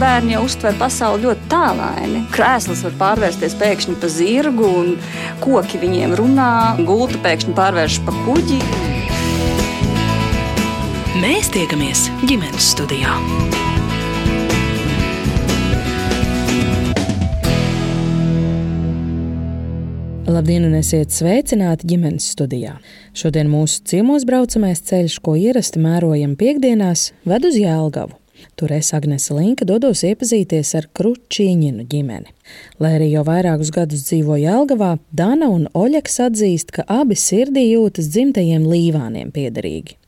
bērni jau uztver pasauli ļoti tālaini. Krēsls var pārvērsties pēkšņi par zirgu, un koki viņiem runā, gulta pēkšņi pārvēršas par kuģi. Mēs tiekamies ģimenes studijā. Labdien, un esiet sveicināti ģimenes studijā. Šodien mūsu ciemos braucamais ceļš, ko ierasti mērojam piekdienās, ved uz Jēlgavu. Tur es, Agnese Linka, dodos iepazīties ar Kručīņinu ģimeni. Lai arī jau vairākus gadus dzīvo Jēlgavā, Dana un Oļeks atzīst, ka abi sirdī jūtas dzimtajiem līvāniem piederīgi.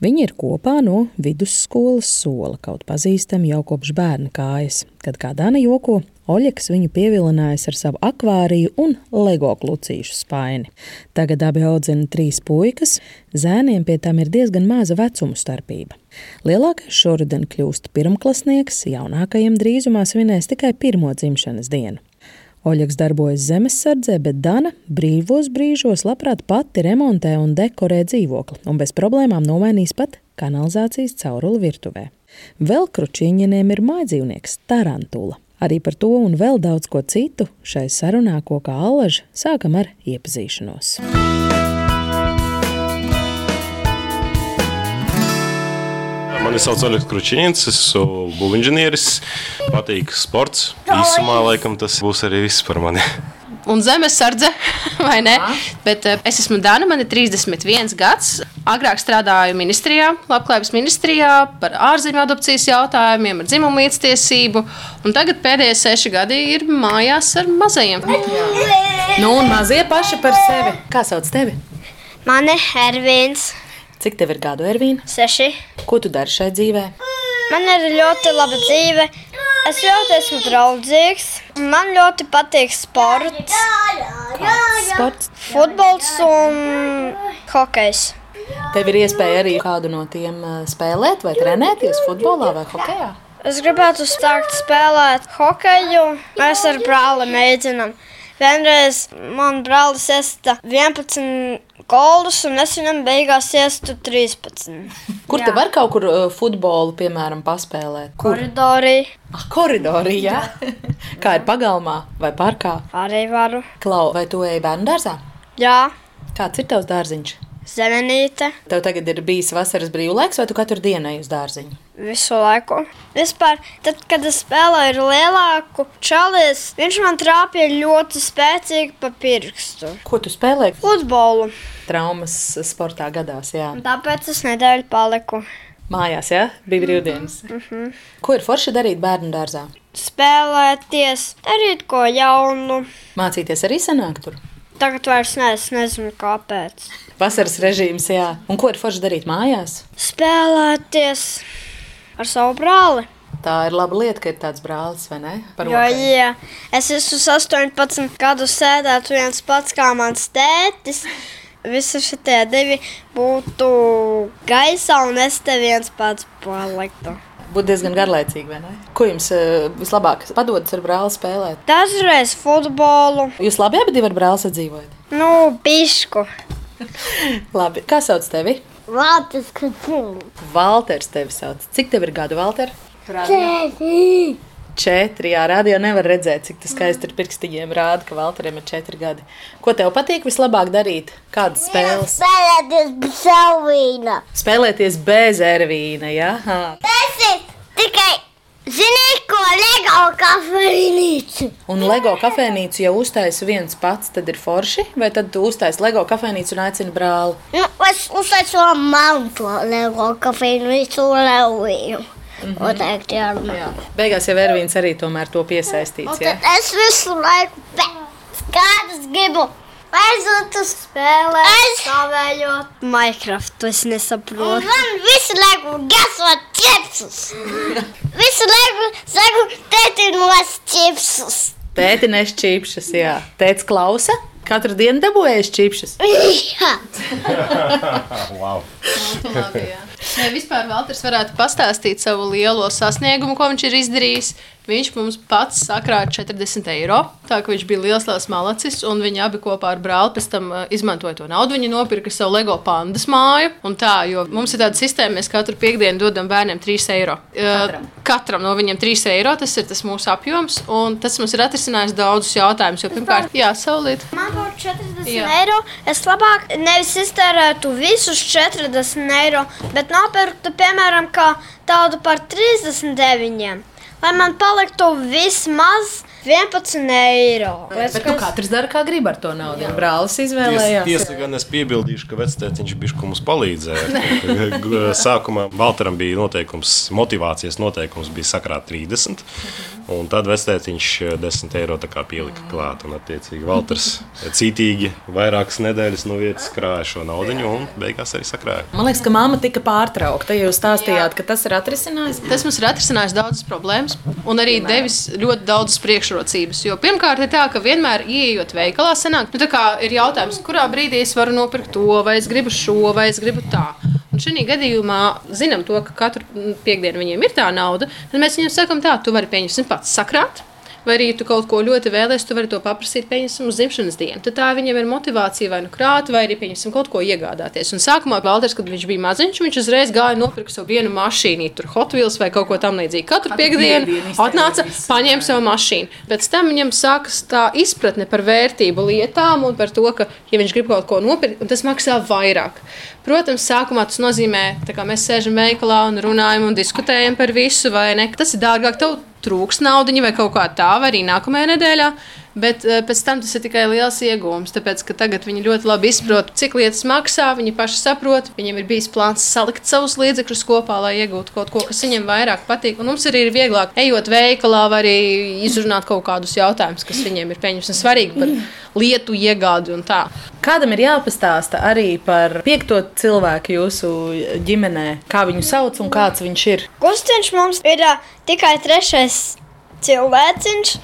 Viņi ir kopā no vidusskolas sola, kaut pazīstami jau kopš bērna kājas, kad kā Dana joko, Oļeks viņu pievilinājis ar savu akvāriju un lego klucīšu spaini. Tagad abi audzina trīs puikas, zēniem pie tam ir diezgan maza vecuma starpība. Lielākais šoruden kļūst pirmklasnieks, jaunākajam drīzumā svinēs tikai pirmo dzimšanas dienu. Oļegs darbojas zemesardzē, bet Dana brīvos brīžos labprāt pati remontē un dekorē dzīvokli, un bez problēmām nomainīs pat kanalizācijas cauruli virtuvē. Vēl kručiņiem ir mājdzīvnieks Tarantula. Arī par to un vēl daudz ko citu šai sarunā, ko kā alaži sākam ar iepazīšanos. Mani sauc Oļegs Kručīns, esmu būvinženieris, patīk sports. Īsumā laikam tas būs arī viss par mani. un zemesardze, vai ne? Bet uh, es esmu Dana, man ir 31 gads. Agrāk strādāju ministrijā, labklājības ministrijā par ārzemju adopcijas jautājumiem, ar dzimumu līdztiesību. Un tagad pēdējie seši gadi ir mājās ar mazajiem. Nu, un mazie paši par sevi. Kā sauc tevi? Mani Ervīns, Cik tev ir gadu, Ervīna? seši. Ko tu dari šai dzīvē? Man ir ļoti laba dzīve. Es ļoti esmu draudzīgs. Man ļoti patīk sports, Sports. futbols un hokejs. Tev ir iespēja arī kādu no tiem ā, spēlēt vai trenēties futbolā vai hokeja. Es gribētu sākt spēlēt hokeju. Mēs ar brāli mēģinām. Vienreiz man brālis iesta 11 goldus, un es viņam beigās iestu 13. Kur te var kaut kur ā, futbolu, piemēram, paspēlēt? Kur? Koridorī Ah, koridorī, jā. Kā ir pagalmā vai parkā? arī varu. Klau, vai tu ej bērnu dārzā? Jā, Kāds ir tavs dārziņš? Zemenīte. Tev tagad ir bijis vasaras brīvlaiks, vai tu katru dienu ej uz dārziņu? Visu laiku. Vispār, tad, kad es spēlēju ar lielāku čalis, viņš man trāpīja ļoti spēcīgi pa pirkstu. Ko tu spēlē? Futbolu. Traumas sportā gadās, jā. Tāpēc es nedēļu paliku. Mājās, jā, bija brīvdienas. Mm -hmm. Ko ir forši darīt bērnu dārzā? Spēlēties, darīt ko jaunu. Mācīties arī sanāk tur. Tagad vairs ne, es nezinu, kāpēc. Vasaras režīms, jā. Un ko ir forši darīt mājās? Spēlēties ar savu brāli. Tā ir laba lieta, ka ir tāds brālis, vai ne? Jo, jā, es esmu 18 gadus sēdēt viens pats kā mans tētis. Visi šie divi būtu gaisā, un es te viens pats paliktu. Būtu diezgan garlaicīgi, vai ne? Ko jums uh, vislabāk padodas ar brāli spēlēt? Dažreiz futbolu, Jūs labi abi ar brāli sadzīvojat? nu, pišku. Labi. Kā sauc tevi? Ka dzīvo. Valters tevi sauc. Cik tev ir gadu, Valter? Četri. Jā, rādio nevar redzēt, cik tas skaisti ar pirkstiņiem rāda, ka Valteram ir četri gadi. Ko tev patīk vislabāk darīt? Kādas spēles? Spēlēties bez savīna. Spēlēties bez ervīna, jā? Tas ir tikai, zini, ko Lego kafejnīcu. Un LEGO kafejnīcu jau uztaisa viens pats, tad ir forši, vai tad uztaisi LEGO kafejnīcu un aicini brāli? Nu, es uztaisu mammu to Lego kafejnīcu Leviju. Noteikti jārunā. Jā. Beigās jau Ervīns arī tomēr to piesaistīts. Un Jā? es visu laiku kādas gribu. Aizot uz spēlē, stāvējot Minecraft, to es nesaprotu. Man visu laiku gasot čipsus. visu laiku saku, tēti nos čipsus. Tēti nes čipšas, jā. Tēts klausa, katru dienu dabūjēs čipšas. Jā, Wow. Labi, jā. Ja vispār Valters varētu pastāstīt savu lielo sasniegumu, ko viņš ir izdarījis. Viņš mums pats sakrāja 40 eiro. Tā kā viņš bija liels liels malacis, un viņi abi kopā ar brāli pēc tam uh, izmantoja to naudu. Viņi nopirka savu LEGO pandas māju. Tā, mums ir tāda sistēma, mēs katru piekdienu dodam bērniem 3 eiro. Katram, uh, katram no viņiem 3 eiro. Tas ir tas mūsu apjoms, un tas mums ir atrisinājis daudzus jautājumus. Jo pirmkārt, jā, saulīt. Man būtu 40 jā. eiro. Es labāk nevis iztērētu visus 40 eiro, bet nopirktu, piemēram, tādu par 39 lai man paliktu vismaz 11 eiro. Bet, bet nu, katrs dara, kā grib ar to naudu. Jā. Brālis izvēlējās. Tiesa, tiesa gan es piebildīšu, ka vectētiņš bišķi mums palīdzēja. Sākumā Valteram bija noteikums, motivācijas noteikums bija sakrāt 30. Un tad vectētiņš 10 eiro pielika klāt. Un, attiecīgi, Valters cītīgi vairākas nedēļas no vietas krāja šo naudu un beigās arī sakrāja. Man liekas, ka mamma tika pārtraukta. Jūs stāstījāt, Jā. ka tas ir atrisinājis. Tas mums ir atrisinājis daudzas problēmas un arī devis ļoti daudzas priekšrocības priekšrocības. Jo pirmkārt, ir tā, ka vienmēr ieejot veikalā, sanāk, nu, ir jautājums, kurā brīdī es varu nopirkt to, vai es gribu šo, vai es gribu tā. Un šī gadījumā zinām to, ka katru piekdienu viņiem ir tā nauda. Tad mēs viņiem sakām, tā, tu vari pieņemt pats sakrāt vai arī tu kaut ko ļoti vēlēsies, tu vari to paprasīt, pieņemsim, uz dzimšanas dienu. Tad tā viņam ir motivācija vai nu krāt, vai arī, pieņemsim, kaut ko iegādāties. Un sākumā Valters, kad viņš bija maziņš, viņš uzreiz gāja nopirkt savu vienu mašīnu, tur Hot Wheels vai kaut ko tamlīdzīgu. Katru piekdienu atnāca, paņēma savu mašīnu. Pēc tam viņam sākas tā izpratne par vērtību lietām un par to, ka, ja viņš grib kaut ko nopirkt, tas maksā vairāk. Protams, sākumā tas nozīmē, ka mēs sēžam veikalā un runājam un diskutējam par visu, vai ne? Tas ir dārgāk. Tev trūks naudiņa vai kaut kā tā, vai arī nākamajā nedēļā. Bet uh, pēc tam tas ir tikai liels iegūms. Tāpēc, ka tagad viņi ļoti labi izprot, cik lietas maksā. Viņi paši saprot, viņiem ir bijis plāns salikt savus līdzekļus kopā, lai iegūtu kaut ko, kas viņiem vairāk patīk. Un mums arī ir vieglāk, ejot veikalā, arī izrunāt kaut kādus jautājumus, kas viņiem ir pieņemti svarīgi par lietu iegādi un tā. Kādam ir jāpastāsta arī par piekto cilvēku jūsu ģimenē, kā viņu sauc un kāds viņš ir? Gustiņš mums ir tikai trešais cilvēciņš.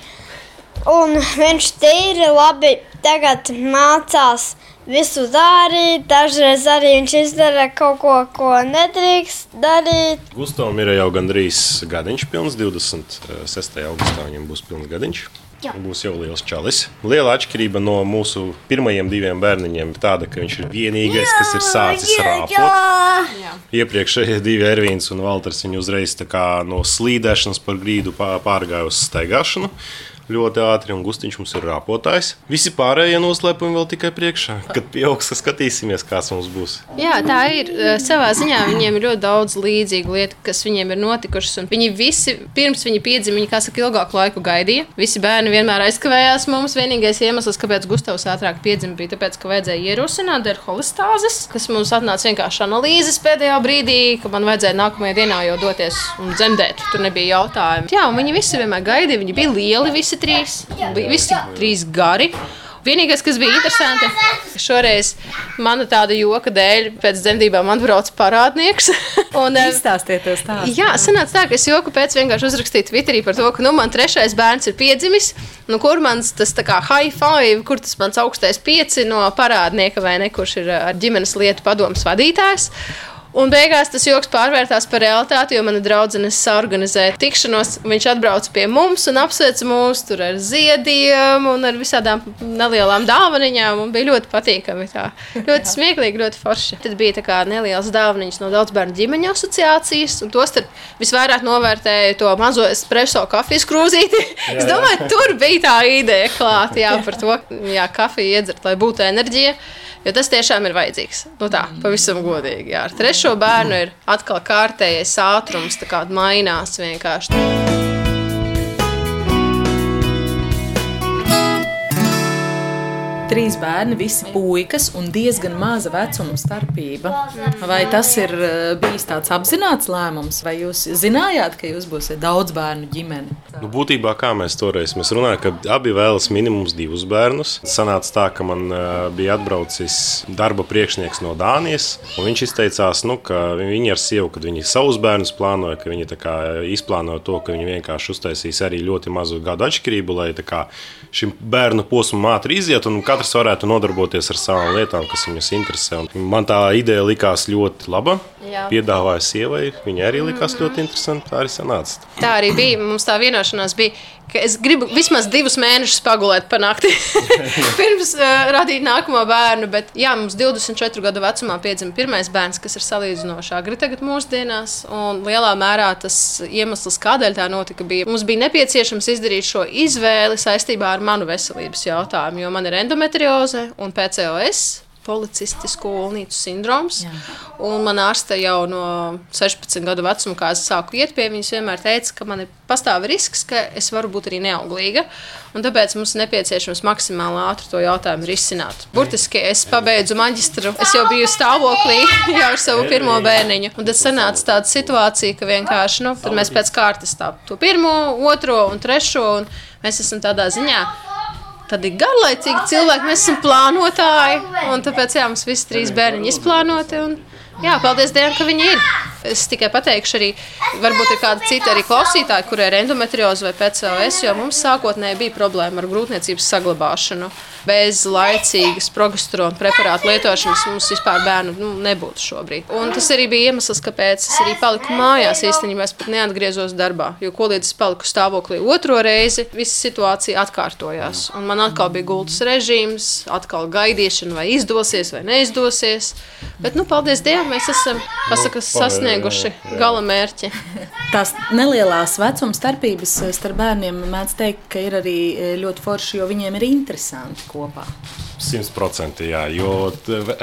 Un viņš tīri labi tagad mācās visu darīt. Dažreiz arī viņš izdara kaut ko, ko nedrīkst darīt. Gustavam ir jau gandrīz gadiņš, pilns 26. augustā viņam būs pilns gadiņš. Jā. Būs jau liels čalis. Liela atšķirība no mūsu pirmajiem diviem bērniņiem ir tāda, ka viņš ir vienīgais, jā, kas ir sācis jā, rāpot. Jā. Iepriekšējie divi Ervīns un Valters viņu uzreiz no slīdēšanas par grīdu pārgāja uz staigāšanu ļoti ātri, un gustiņš mums ir rāpotājs. Visi pārējie noslēpumi vēl tikai priekšā. Kad pieaugs, skatīsimies, kāds mums būs. Jā, tā ir. Eh, savā ziņā viņiem ir ļoti daudz līdzīgu lietu, kas viņiem ir notikušas. Viņi visi, pirms viņi piedzima, viņi, saka, ilgāku laiku gaidīja. Visi bērni vienmēr aizkavējās mums. Vienīgais iemesls, kāpēc Gustavs ātrāk piedzima, bija tas, ka vajadzēja ierosināt dēļ holistāzes, kas mums atnāca vienkārši analīzes pēdējā brīdī, ka man vajadzēja nākamajā dienā jau doties un dzemdēt. Tur nebija jautājumu. Jā, viņi visi vienmēr gaidīja, viņi bija lieli visi visi trīs. Bija visi trīs gari. Vienīgais, kas bija interesanti, šoreiz mana tāda joka dēļ, pēc dzemdībām atbrauca parādnieks. un, Izstāstieties tā. Jā, sanāca tā, ka es joku pēc vienkārši uzrakstīju Twitterī par to, ka nu, man trešais bērns ir piedzimis. Nu, kur mans tas tā kā high five, kur tas mans augstais pieci no parādnieka vai ne, kurš ir ar ģimenes lietu padomus vadītājs. Un beigās tas joks pārvērtās par realitāti, jo mana draudzene organizēja tikšanos. Viņš atbrauca pie mums un apsveica mūs tur ar ziediem un ar visādām nelielām dāvaniņām. Bija ļoti patīkami. Tā. Ļoti smieklīgi, ļoti forši. Tad bija nelielas dāvaniņas no daudz bērnu ģimeņu asociācijas. Un tos visvairāk novērtēja to mazo espreso kafijas krūzīti. Es domāju, tur bija tā ideja klāta par to, kā kafiju iedzert, lai būtu enerģija. Jo tas tiešām ir vajadzīgs. Nu tā, pavisam godīgi. Jā. Ar trešo bērnu ir atkal kārtējais ātrums, kā mainās vienkārši. Trīs bērni, visi puikas un diezgan maza vecuma starpība. Vai tas ir eh, bijis tāds apzināts lēmums, vai jūs zinājāt, ka jūs būsiet daudz bērnu ģimene? Nu, būtībā, kā mēs toreiz mēs runājām, ka abi vēlas minimums divus bērnus. Sanāca tā, ka man uh, bija atbraucis darba priekšnieks no Dānijas, un viņš izteicās, nu, ka viņi ar sievu, kad viņi savus bērnus plānoja, ka viņi izplānoja to, ka viņi vienkārši uztaisīs arī ļoti mazu gadu atšķirību, lai kā, šim bērnu posmam ātri iziet. Un, katrs varētu nodarboties ar savām lietām, kas viņus interesē. Un man tā ideja likās ļoti laba. Jā. Piedāvāja sievai, viņa arī likās mm -hmm. ļoti interesanti. Tā arī sanāca. Tā arī bija. Mums tā vienošanās bija, ka es gribu vismaz divus mēnešus pagulēt pa nakti pirms uh, radīt nākamo bērnu. Bet, jā, mums 24 gadu vecumā piedzima pirmais bērns, kas ir salīdzinoši agri tagad mūsdienās. Un lielā mērā tas iemesls, kādēļ tā notika, bija, mums bija nepieciešams izdarīt šo izvēli saistībā ar manu veselības jautājumu, jo man ir endometrioze un PCOS policistisku ulnītu sindroms. Jā. Un man ārste jau no 16 gadu vecuma, kā es sāku iet pie viņas, vienmēr teica, ka man ir pastāv risks, ka es varu būt arī neauglīga. Tāpēc mums ir nepieciešams maksimāli ātri to jautājumu risināt. Burtiski es pabeidzu maģistru, es jau biju stāvoklī jau ar savu pirmo bērniņu. Un tad sanāca tāda situācija, ka vienkārši nu, mēs pēc kārtas tā, to pirmo, otro un trešo. Un mēs esam tādā ziņā Tad ir garlaicīgi cilvēki, mēs esam plānotāji. Un tāpēc jā, mums visi trīs bērni izplānoti. Un, jā, paldies Dievam, ka viņi ir. Es tikai pateikšu, arī varbūt ir kāda cita arī klausītāja, kurai ir endometrioze vai PCOS, jo mums sākotnēji bija problēma ar grūtniecības saglabāšanu. Bez laicīgas progesterona preparātu lietošanas mums vispār bērnu nu, nebūtu šobrīd. Un tas arī bija iemesls, kāpēc es arī paliku mājās. Īstenībā es pat neatgriezos darbā, jo ko līdz es paliku stāvoklī otro reizi, visa situācija atkārtojās. Un man atkal bija gultas režīms, atkal gaidīšana, vai izdosies vai neizdosies. Bet, nu, paldies Dievam, mēs esam pasaka, sasnieguši sasnieguši gala mērķi. Tās nelielās vecuma starpības starp bērniem mēdz teikt, ka ir arī ļoti forši, jo viņiem ir interesanti kopā. Simtprocentīgi, jo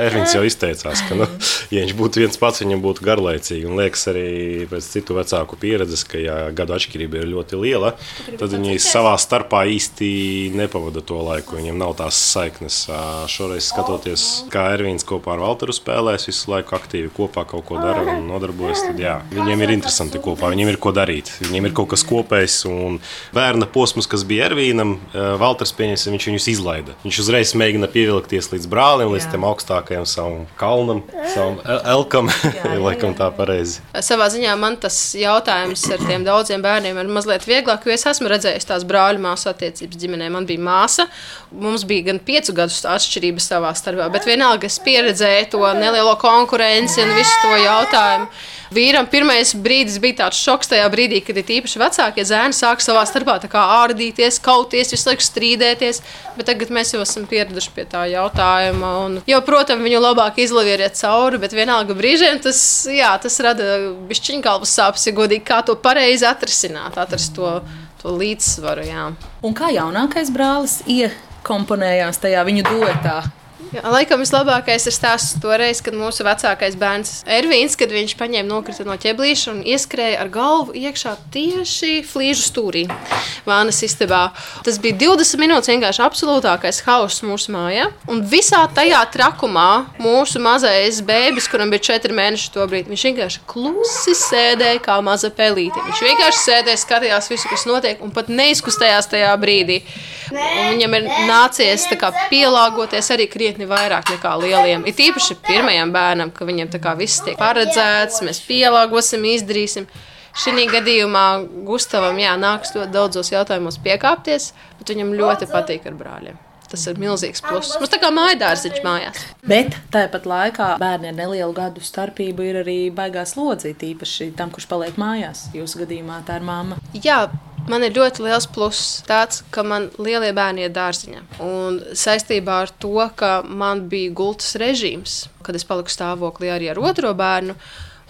Ervins jau izteicās, ka, nu, ja viņš būtu viens pats, viņam būtu garlaicīgi. Un liekas arī pēc citu vecāku pieredzes, ka, ja gadu atšķirība ir ļoti liela, tad viņi savā starpā īsti nepavada to laiku. Viņiem nav tās saiknes. Šoreiz skatoties, kā Ervins kopā ar Valteru spēlēs, visu laiku aktīvi kopā kaut ko dara un nodarbojas, tad jā, viņiem ir interesanti kopā, viņiem ir ko darīt. Viņiem ir kaut kas kopējs un bērna posms, kas bija Ervīnam, Valters pieņems, viņš viņus izlaida. Viņš uzreiz mēģina mēģina pievilkties līdz brālim, līdz tam augstākajam savam kalnam, savam elkam. Laikam tā pareizi. Savā ziņā man tas jautājums ar tiem daudziem bērniem ir mazliet vieglāk, jo es esmu redzējis tās brāļu māsu attiecības ģimenē. Man bija māsa, mums bija gan piecu gadu atšķirība savā starpā, bet vienalga es pieredzēju to nelielo konkurenci un visu to jautājumu. Vīram pirmais brīdis bija tāds šoks tajā brīdī, kad ir īpaši vecākie zēni sāk savā starpā ārdīties, kauties, visu laiku strīdēties. Bet tagad mēs jau esam pieraduši pie tā jautājuma. Un, jo, protams, viņu labāk izlavieriet cauri, bet vienalga brīžiem tas, jā, tas rada bišķiņu galvas sāpes, ja godīgi, kā to pareizi atrisināt, atrast to, to līdzsvaru. Jā. Un kā jaunākais brālis iekomponējās tajā viņu duetā? Jā, laikam vislabākais ir stāsts toreiz, kad mūsu vecākais bērns Ervīns, kad viņš paņēma nokrita no ķeblīša un ieskrēja ar galvu iekšā tieši flīžu stūrī vānas istabā. Tas bija 20 minūtes vienkārši absolūtākais hauss mūsu mājā. Un visā tajā trakumā mūsu mazais bērns, kuram bija 4 mēneši to brīdi, viņš vienkārši klusi sēdēja kā maza pelīte. Viņš vienkārši sēdēja, skatījās visu, kas notiek, un pat neizkustējās tajā brīdī. Un viņam ir nācies kā, pielāgoties arī krietni krietni vairāk nekā lieliem. Ir īpaši pirmajam bērnam, ka viņam tā kā viss tiek paredzēts, mēs pielāgosim, izdarīsim. Šī gadījumā Gustavam jā, nāks ļoti daudzos jautājumos piekāpties, bet viņam ļoti patīk ar brāļiem. Tas ir milzīgs pluss. Mums tā kā mājās mājās. Bet tāpat laikā bērni ar nelielu gadu starpību ir arī baigās lodzīt, īpaši tam, kurš paliek mājās. Jūsu gadījumā tā ir mamma. Jā, Man ir ļoti liels pluss tāds, ka man lielie bērni ir dārziņā. Un saistībā ar to, ka man bija gultas režīms, kad es paliku stāvoklī arī ar otro bērnu,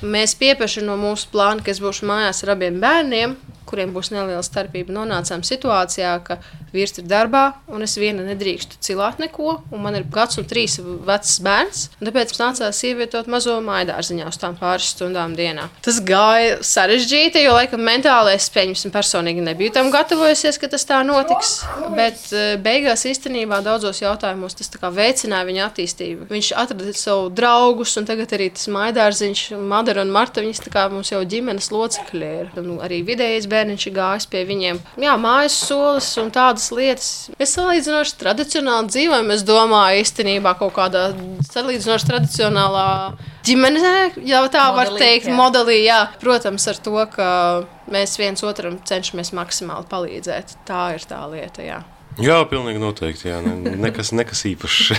mēs pieprasām no mūsu plāna, ka es būšu mājās ar abiem bērniem, kuriem būs neliela starpība. Nonācām situācijā, ka vīrs ir darbā, un es viena nedrīkstu cilāt neko, un man ir gads un trīs vecs bērns. Tāpēc nācās ievietot mazo maidārziņā uz tām pāris stundām dienā. Tas gāja sarežģīti, jo laikam mentāli es pieņemsim personīgi nebiju tam gatavojusies, ka tas tā notiks. Bet eh, beigās īstenībā daudzos jautājumos tas veicināja viņa attīstību. Viņš atrada savu draugus, un tagad arī tas maidārziņš, Madara un Marta, viņas kā mums jau ģimenes locekļi ir. Un arī vidējais bērniņš ir gājis pie viņiem. Jā, mājas solis un tādas lietas. Es salīdzinoši tradicionāli dzīvoju. Es domāju, īstenībā kaut kādā salīdzinoši tradicionālā ģimenē, jau tā modelī, var teikt, jā. modelī. Jā. Protams, ar to, ka mēs viens otram cenšamies maksimāli palīdzēt. Tā ir tā lieta. Jā. Jā, pilnīgi noteikti. Jā, ne, nekas, nekas īpašs.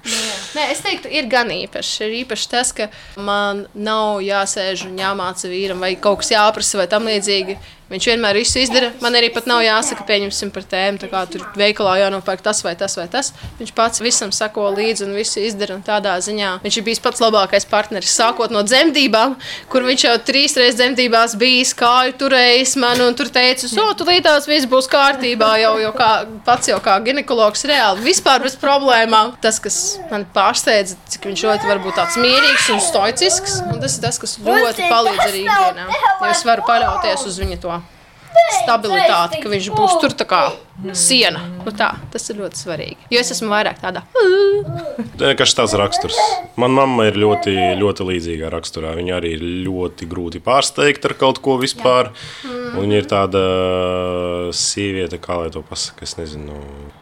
Nē, es teiktu, ir gan īpašs. Ir īpaši tas, ka man nav jāsēž un jāmāca vīram, vai kaut kas jāprasa, vai tam līdzīgi. Viņš vienmēr visu izdara. Man arī pat nav jāsaka, pieņemsim par tēmu. Kā tur veikalā jānopērk tas vai tas vai tas. Viņš pats visam sako līdzi un visu izdara. Tādā ziņā viņš ir bijis pats labākais partneris. Sākot no dzemdībām, kur viņš jau trīs reizes dzemdībās bijis, kāju turējis man un tur teicis, o, tu līdās viss būs kārtībā. Jau, jau kā, pats jau kā ginekologs reāli vispār bez problēmām. Tas, kas man pārsteidza, cik viņš ļoti var būt tāds mierīgs un stoicisks. Un tas ir tas, kas ļoti palīdz arī ikdienā. Jo es varu paļauties uz viņu to stabilitāti, ka viņš būs tur tā kā siena. Nu tā, tas ir ļoti svarīgi. Jo es esmu vairāk tādā. Kas tāds raksturs? Manā mamma ir ļoti, ļoti līdzīga raksturā. Viņa arī ir ļoti grūti pārsteigta ar kaut ko vispār. Viņa ir tāda sieviete, kā lai to pasakā. Es nezinu.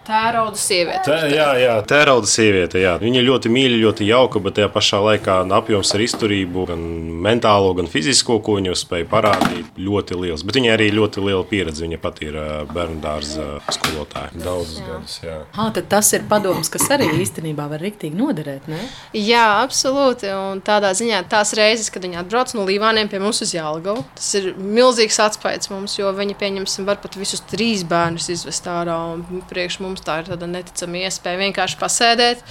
Tērauda sieviete. Tā, jā, jā, tērauda sieviete. Jā. Viņa ļoti mīļa, ļoti jauka, bet tajā pašā laikā apjoms ar izturību, gan mentālo, gan fizisko, ko viņa spēja parādīt, ļoti liels. Bet viņa arī ļoti liela pieredze. Viņa pat ir bērnu dārza skolotāja. Daudzus gadus. Jā. Ha, tas ir padoms, kas arī īstenībā var riktīgi noderēt. Ne? Jā, absolūti. Un tādā ziņā tās reizes, kad viņi atbrauc no Līvāniem pie mums uz Jālgavu, tas ir milzīgs atspējs mums, jo viņi, pieņemsim, var pat visus trīs bērnus izvest ārā. Priekš mums tā ir tāda neticama iespēja vienkārši pasēdēt.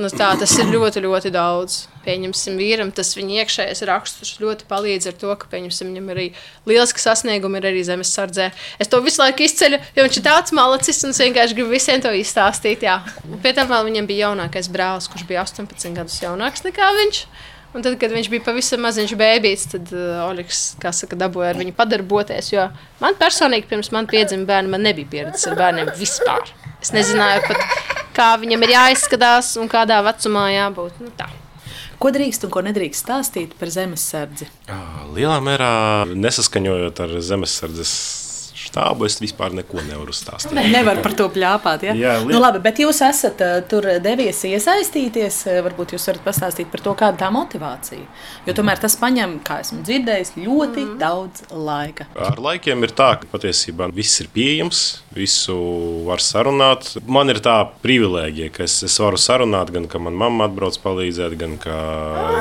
Nu, tā, tas ir ļoti, ļoti daudz. Pieņemsim, vīram tas viņa iekšējais raksturs ļoti palīdz ar to, ka pieņemsim, viņam arī lieliski sasniegumi ir arī zemes sardzē. Es to visu laiku izceļu, jo viņš ir tāds malacis un es vienkārši gribu visiem to izstāstīt. Jā. Pie tam vēl viņam bija jaunākais brālis, kurš bija 18 gadus jaunāks nekā viņš. Un tad, kad viņš bija pavisam maziņš bērns, tad uh, Oļegs saka, dabūja ar viņu padarboties. Jo man personīgi, pirms man piedzima bērni, man nebija pieredzes ar bērniem vispār. Es nezināju pat, kā viņam ir jāizskatās un kādā vecumā jābūt. Nu, tā. Ko drīkst un ko nedrīkst stāstīt par zemesardzi? Lielā mērā nesaskaņojot ar zemesardzes štābu, es vispār neko nevaru stāstīt. Ne, nevar par to plāpāt. Ja? Jā, li- nu, labi, bet jūs esat uh, tur devies iesaistīties. uh, Varbūt jūs varat pastāstīt par to, kāda tā motivācija. Jo tomēr tas prasa, kā esmu dzirdējis, ļoti mm. daudz laika. Ar laikiem ir tā, ka patiesībā viss ir pieejams, visu var sarunāt. Man ir tā privilēģija, ka es, es varu sarunāt, gan ka manā mamma atbrauc palīdzēt, gan ka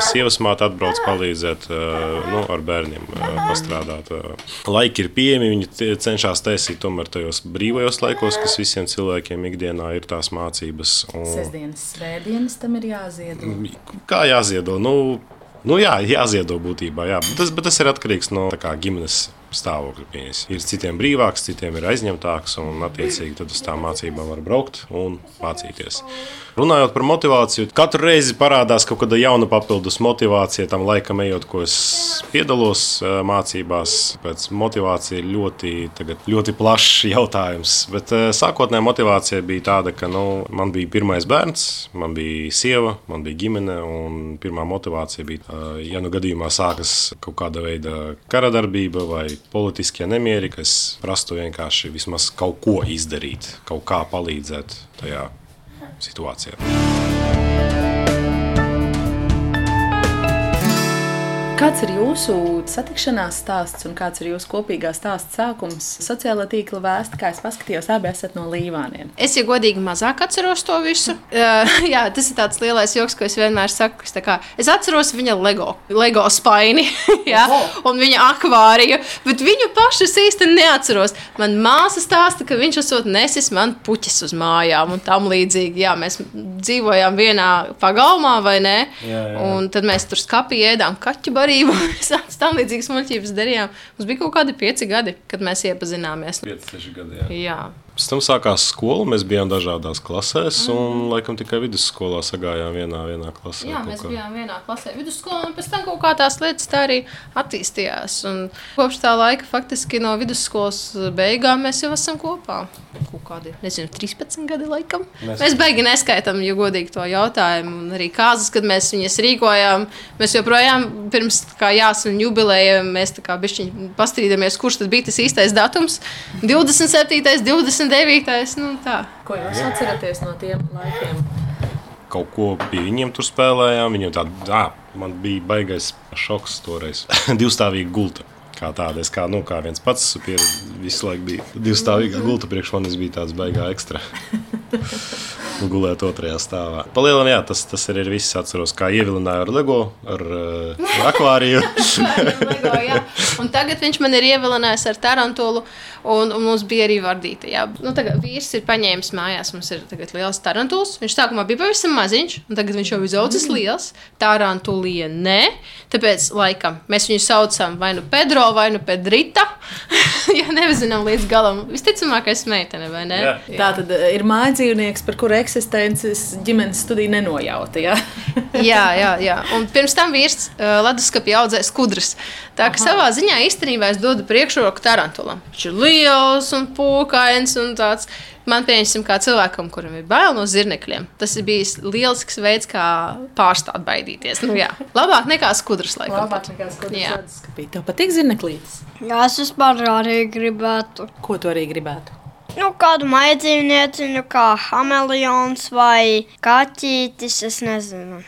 sievas māte atbrauc palīdzēt eh, nu, ar bērniem eh, pastrādāt. Eh, Laiki ir pieejami, viņi tie- cenšas taisīt tomēr tajos brīvajos laikos, kas visiem cilvēkiem ikdienā ir tās mācības. Un... Sesdienas, svētdienas tam ir jāziedo. Kā jāziedo? Nu, nu jā, jāziedo būtībā. Jā. Bet Tas, bet tas ir atkarīgs no tā kā, ģimenes stāvokļa. pieejas. Ir citiem brīvāks, citiem ir aizņemtāks, un attiecīgi tad uz tām mācībām var braukt un mācīties. Runājot par motivāciju, katru reizi parādās kaut kāda jauna papildus motivācija tam laikam, ejot, ko es piedalos eh, mācībās. Pēc motivācija ir ļoti, tagad, ļoti plašs jautājums. Bet eh, sākotnējā motivācija bija tāda, ka nu, man bija pirmais bērns, man bija sieva, man bija ģimene. un Pirmā motivācija bija, eh, ja nu gadījumā sākas kaut kāda veida kara darbība vai politiskie nemieri, ka es prastu vienkārši vismaz kaut ko izdarīt, kaut kā palīdzēt tajā situācijā. Kāds ir jūsu satikšanās stāsts un kāds ir jūsu kopīgā stāsta sākums? Sociālā tīkla vēsta, kā es paskatījos, abi esat no Līvāniem. Es, ja godīgi, mazāk atceros to visu. Uh, jā, tas ir tāds lielais joks, ko es vienmēr saku. Es, kā, es atceros viņa LEGO, LEGO spaini jā, un viņa akvāriju, bet viņu pašu es īsti neatceros. Man māsa stāsta, ka viņš esot nesis man puķis uz mājām un tam līdzīgi. Jā, mēs dzīvojām vienā pagalmā, vai ne? Jā, jā. Un tad mēs tur skapī ēdām kaķu barību. Visādas tam līdzīgas muļķības darījām. Mums bija kaut kādi pieci gadi, kad mēs iepazināmies. 5, 6 gadi. Jā. Jā. Pēc tam sākās skola. Mēs bijām dažādās klasēs, un laikam tikai vidusskolā sagājām vienā, vienā klasē. Jā, mēs kā. bijām vienā klasē, vidusskolā, un pēc tam kaut kā tās lietas tā arī attīstījās. Un kopš tā laika, faktiski no vidusskolas beigām, mēs jau esam kopā. Kaut kādi, nezinu, 13 gadi laikam. Mēs, mēs beigi neskaitām, ja godīgi to jautājumu. Un arī kāzas, kad mēs viņas rīkojām, mēs joprojām pirms kā jāsaka jubilēja, mēs tā kā bišķiņi pastrīdamies, kurš tad bija tas īstais datums. 27. 29. Nu, tā. Ko jūs atceraties no tiem laikiem? Kaut ko pie viņiem tur spēlējām. Viņiem tāda, ah, man bija baigais šoks toreiz. Divstāvīga gulta. kā tāda. Es kā, nu, kā viens pats pie, visu laiku biju divstāvīgā gulta priekš manis bija tāds baigā ekstra. Nu, gulēt otrajā stāvā. Palielam, jā, tas, tas arī ir viss. Atceros, kā ievilināju ar LEGO, ar uh, akvāriju. Lego, jā. un tagad viņš man ir ievilinājis ar tarantulu, un, un mums bija arī vardīta. Jā. Nu, tagad vīrs ir paņēmis mājās, mums ir tagad liels tarantuls. Viņš sākumā bija pavisam maziņš, un tagad viņš jau ir izaudzis liels. Tarantulija nē, tāpēc laikam mēs viņu saucam vai nu Pedro vai nu Pedrita. ja nezinām līdz galam, visticamākais meitene vai ne? Jā. Tā tad eh, ir mājdzīvnieks, par kuru eksistences ģimenes studija nenojauta. Ja? jā, jā, jā. Un pirms tam vīrs uh, leduskapī audzēja skudras. Tā kā savā ziņā īstenībā es dodu priekšroku tarantulam. Viņš ir liels un pūkains un tāds. Man pieņemsim, kā cilvēkam, kuram ir bail no zirnekļiem. Tas ir bijis lielisks veids, kā pārstāt baidīties. Nu, jā. Labāk nekā skudras, laikam. Labāk nekā skudras Jā. Tev patīk zirneklītes? Jā, es vispār arī gribētu. Ko tu arī gribētu? Nu, kādu maidzīvnieciņu, kā hameleons vai kaķītis, es nezinu.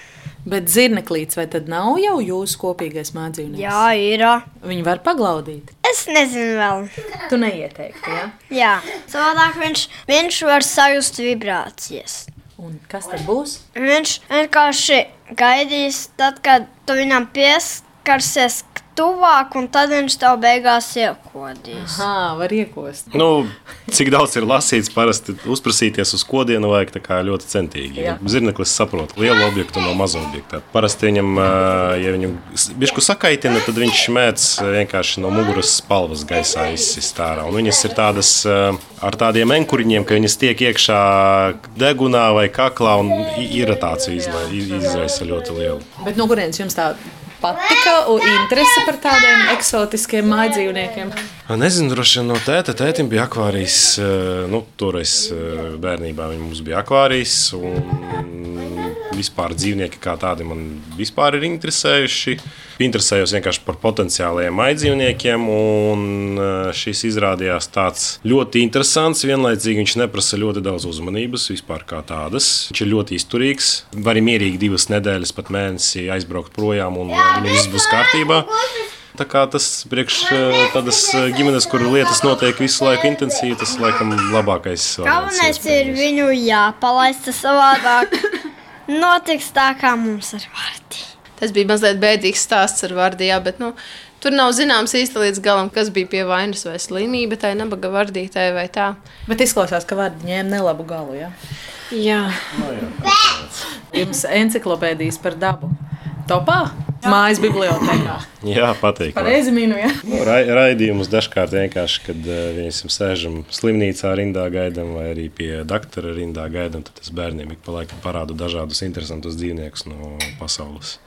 Bet zirneklītes vai tad nav jau jūsu kopīgais mājdzīvnieks? Jā, ir. Viņi var paglaudīt. Es nezinu vēl. Tu neieteiktu, ja? Jā, savādāk viņš, viņš var sajust vibrācijas. Un kas tad būs? Viņš vienkārši gaidīs, tad, kad tu viņam pieskarsies tuvāk, un tad viņš tev beigās iekodīs. Jā, var iekost. Nu, cik daudz ir lasīts, parasti uzprasīties uz kodienu vajag tā kā ļoti centīgi. Jā. Zirneklis saprot lielu objektu no maza objekta. Parasti viņam, ja viņu bišku sakaitina, tad viņš mēdz vienkārši no muguras spalvas gaisā izsist ārā. Un viņas ir tādas ar tādiem enkuriņiem, ka viņas tiek iekšā degunā vai kaklā un i- iritāciju izla- izraisa ļoti lielu. Bet no kurienes jums tā patika un interese par tādiem eksotiskiem mājdzīvniekiem? Nezinu, droši vien no tēta. Tētim bija akvārijas. eh, Nu, toreiz eh, bērnībā viņam bija akvārijas. Un vispār dzīvnieki kā tādi man vispār ir interesējuši. Interesējos vienkārši par potenciālajiem maidzīvniekiem. Un eh, šis izrādījās tāds ļoti interesants. Vienlaicīgi viņš neprasa ļoti daudz uzmanības vispār kā tādas. Viņš ir ļoti izturīgs. Var arī mierīgi divas nedēļas, pat mēnesi aizbraukt projām un viss būs kārtībā. Tā kā tas priekš eh, tādas eh, ģimenes, kur lietas notiek visu laiku intensīvi, tas laikam labākais. Galvenais ir viņu jāpalaist savādāk. Notiks tā, kā mums ar vārdu. Tas bija mazliet bēdīgs stāsts ar vārdījā, bet nu, tur nav zināms īsti līdz galam, kas bija pie vainas vai slimība, tai nabaga vardītāji vai tā. Bet izklausās, ka vārdi ņēma nelabu galu. Ja? Jā, Jums encyklopēdijas par dabu. Topā? Mājas bibliotekā. Jā, patīk. Pareizi minu, ja? Ra raidījumus dažkārt vienkārši, kad uh, viņam sēžam slimnīcā rindā gaidām, vai arī pie doktora rindā gaidām, tad es bērniem ik pa laikam parādu dažādus interesantus dzīvniekus no pasaules.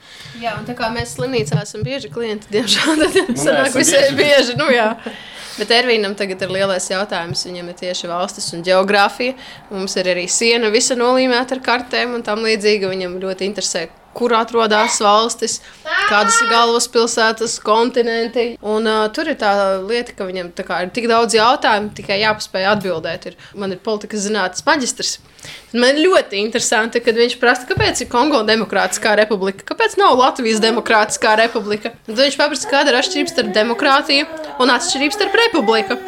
jā un tā kā mēs slimnīcā esam bieži klienti, diemžēl tad Nu, sanāk visai bieži. bieži. Nu, jā. Bet Ervīnam tagad ir lielais jautājums. Viņam ir tieši valstis un geogrāfija. Mums ir arī siena visa nolīmēta ar kartēm un tam līdzīgi. Viņam ļoti interesē, kur atrodas valstis, kādas ir galvaspilsētas, kontinenti. Un, uh, tur ir tā lieta, ka viņam kā, ir tik daudz jautājumu, tikai jāpaspēj atbildēt. Ir, man ir politikas zinātnes maģistrs. Man ļoti interesanti, kad viņš prasa, kāpēc ir Kongo Demokrātiskā republika, kāpēc nav Latvijas Demokrātiskā republika. Tad viņš paprasa, kāda ir atšķirība starp demokrātiju un atšķirība starp republiku.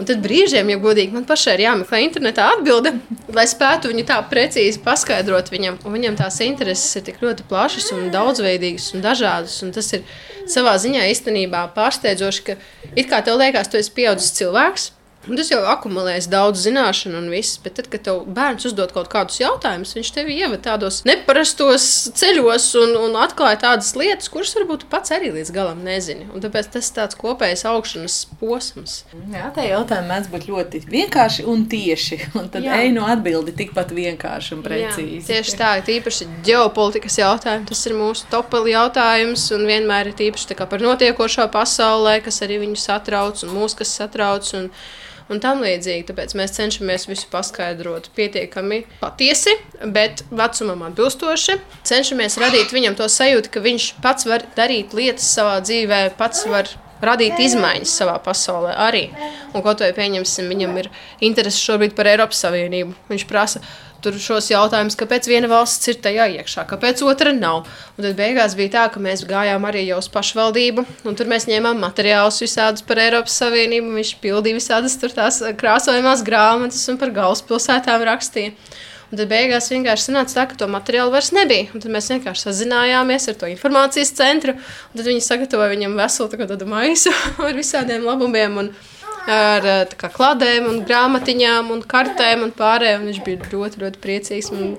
Un tad brīžiem, ja godīgi, man pašai ir jāmeklē internetā atbilde, lai spētu viņu tā precīzi paskaidrot viņam. Un viņam tās intereses ir tik ļoti plašas un daudzveidīgas un dažādas. Un tas ir savā ziņā īstenībā pārsteidzoši, ka it kā tev liekas, tu esi pieaudzis cilvēks. Un tas jau akumulējas daudz zināšanu un viss, bet tad, kad tev bērns uzdod kaut kādus jautājumus, viņš tevi ievada tādos neparastos ceļos un, un atklāja tādas lietas, kuras varbūt pats arī līdz galam nezini. Un tāpēc tas ir tāds kopējs augšanas posms. Jā, tā jautājuma mēdz būt ļoti vienkārši un tieši. Un tad ej no atbildi tikpat vienkārši un precīzi. Jā, tieši tā, īpaši ģeopolitikas jautājums. Tas ir mūsu topeli jautājums, un vienmēr ir īpaši par notiekošo pasaulē, kas arī viņu satrauc, un mūs, kas satrauc. Un, Un tam līdzīgi, tāpēc mēs cenšamies visu paskaidrot pietiekami patiesi, bet vecumam atbilstoši. Cenšamies radīt viņam to sajūtu, ka viņš pats var darīt lietas savā dzīvē, pats var radīt izmaiņas savā pasaulē arī. Un kaut vai pieņemsim, viņam ir interese šobrīd par Eiropas Savienību. Viņš prasa, tur šos jautājumus, kāpēc viena valsts ir tajā iekšā, kāpēc otra nav. Un tad beigās bija tā, ka mēs gājām arī uz pašvaldību, un tur mēs ņēmām materiālus visādus par Eiropas Savienību. Viņš pildīja visādas tur tās krāsojumās grāmatas un par galvaspilsētām rakstīja. Un tad beigās vienkārši sanāca tā, ka to materiālu vairs nebija. Un tad mēs vienkārši sazinājāmies ar to informācijas centru. Tad viņi sagatavoja viņam veselu tādu maisu ar visādiem labumiem. Un, ar kā, kladēm, un grāmatiņām un kartēm un pārējiem. Viņš bija ļoti, ļoti priecīgs. Un,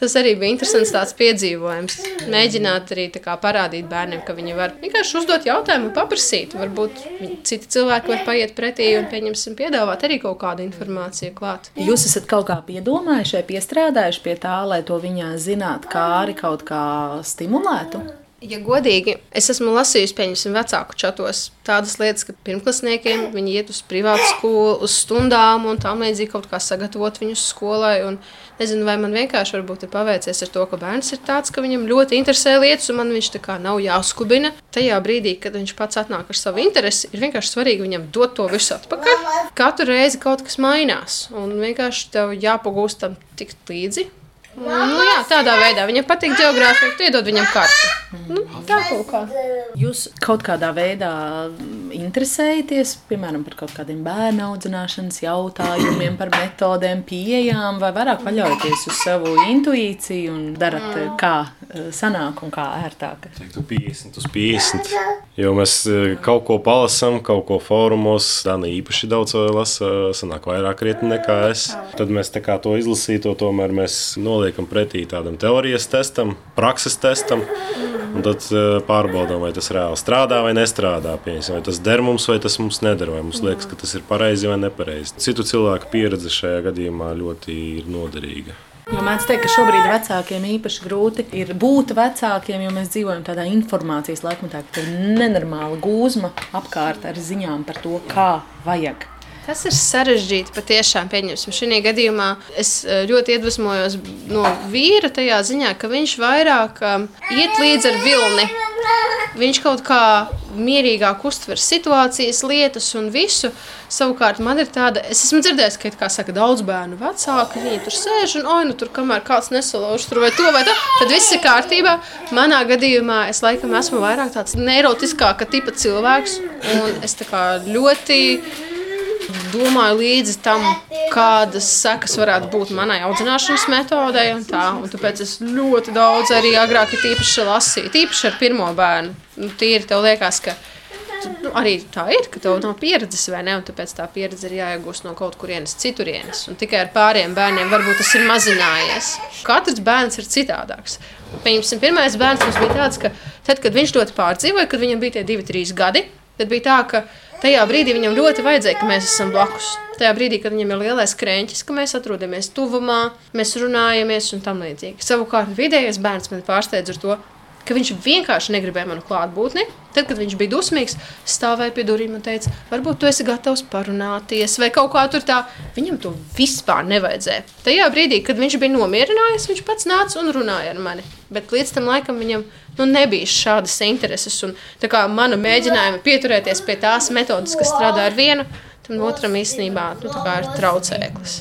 Tas arī bija interesants piedzīvojums. Mēģināt arī kā, parādīt bērniem, ka viņi var vienkārši uzdot jautājumu, paprasīt. Varbūt citi cilvēki var paiet pretī un pieņemsim, piedāvāt arī kaut kādu informāciju klāt. Jūs esat kaut kā piedomājuši piestrādājuši pie tā, lai to viņā zinātu, kā arī kaut kā stimulētu? Ja godīgi, es esmu lasījusi, pieņemsim, vecāku čatos tādas lietas, ka pirmklasniekiem viņi iet uz privātu skolu, uz stundām un tam līdzīgi kaut kā sagatavot viņus skolai. Un nezinu, vai man vienkārši ir paveicies ar to, ka bērns ir tāds, ka viņam ļoti interesē lietas, un man viņš tā kā nav jāskubina. Tajā brīdī, kad viņš pats atnāk ar savu interesi, ir vienkārši svarīgi viņam dot to visu atpakaļ. Katru reizi kaut kas mainās, un vienkārši tev jāpagūst tam tikt līdzi Nu, jā, tādā veidā viņam patīk geogrāfija, tu iedod viņam karti. Nu, tā kaut kā. Jūs kaut kādā veidā interesējaties, piemēram, par kaut kādiem bērnu audzināšanas jautājumiem, par metodēm, pieejām, vai vairāk paļaujaties uz savu intuīciju un darat, mm. kā eh, sanāk un kā ērtāk? Teiktu 50 uz 50. Jo mēs eh, kaut ko palasām, kaut ko fórumos, Dana īpaši daudz lasa, sanāk vairāk krietni nekā es. Tad mēs tā kā to izlasīto tomēr mēs noliekam pretī tādam teorijas testam, prakses testam. Un tad pārbaudām, vai tas reāli strādā vai nestrādā. Pieņasim, vai tas der mums, vai tas mums neder, vai mums liekas, ka tas ir pareizi vai nepareizi. Citu cilvēku pieredze šajā gadījumā ļoti ir noderīga. Jo mēdz teikt, ka šobrīd vecākiem īpaši grūti ir būt vecākiem, jo mēs dzīvojam tādā informācijas laikmetā, ka ir nenormāla gūzma apkārt ar ziņām par to, kā vajag Tas ir sarežģīti patiešām. Pieņemsim, šajā gadījumā es eh, ļoti iedvesmojos no vīra tajā ziņā, ka viņš vairāk um, iet līdzi ar vilni. Viņš kaut kā mierīgāk uztver situācijas, lietas un visu. Savukārt man ir tāda, es esmu dzirdējis, ka, kā saka, daudz bērnu vecāki, viņi tur sēž un, oi, nu tur kamēr kāds nesalauž tur vai to vai to, tad viss ir kārtībā. Manā gadījumā es laikam esmu vairāk tāds neirotiskāka tipa cilvēks un es tā kā ļoti domāju līdzi tam, kādas sekas varētu būt manai audzināšanas metodei. Un tā, un tāpēc es ļoti daudz arī agrāk īpaši lasīju, īpaši ar pirmo bērnu. Nu, tīri tev liekas, ka nu, arī tā ir, ka tev nav pieredzes, vai ne? Un tāpēc tā pieredze ir jāiegūst no kaut kurienes citurienes. Un tikai ar pāriem bērniem varbūt tas ir mazinājies. Katrs bērns ir citādāks. Pieņemsim, pirmais bērns mums bija tāds, ka tad, kad viņš ļoti pārdzīvoja, kad viņam bija tie divi, trīs gadi, tad bija tā, ka Tajā brīdī viņam ļoti vajadzēja, ka mēs esam blakus. Tajā brīdī, kad viņam ir lielais krēķis, ka mēs atrodamies tuvumā, mēs runājamies un tam līdzīgi. Savukārt vidējais bērns man pārsteidz ar to, ka viņš vienkārši negribēja manu klātbūtni. Tad, kad viņš bija dusmīgs, stāvēja pie durvīm un teica, varbūt tu esi gatavs parunāties, vai kaut kā tur tā. Viņam to vispār nevajadzēja. Tajā brīdī, kad viņš bija nomierinājies, viņš pats nāca un runāja ar mani. Bet līdz tam laikam viņam nu, nebija šādas intereses. Un, mana mēģinājuma pieturēties pie tās metodas, kas strādā ar vienu, tam otram īstenībā nu, ir traucēklis.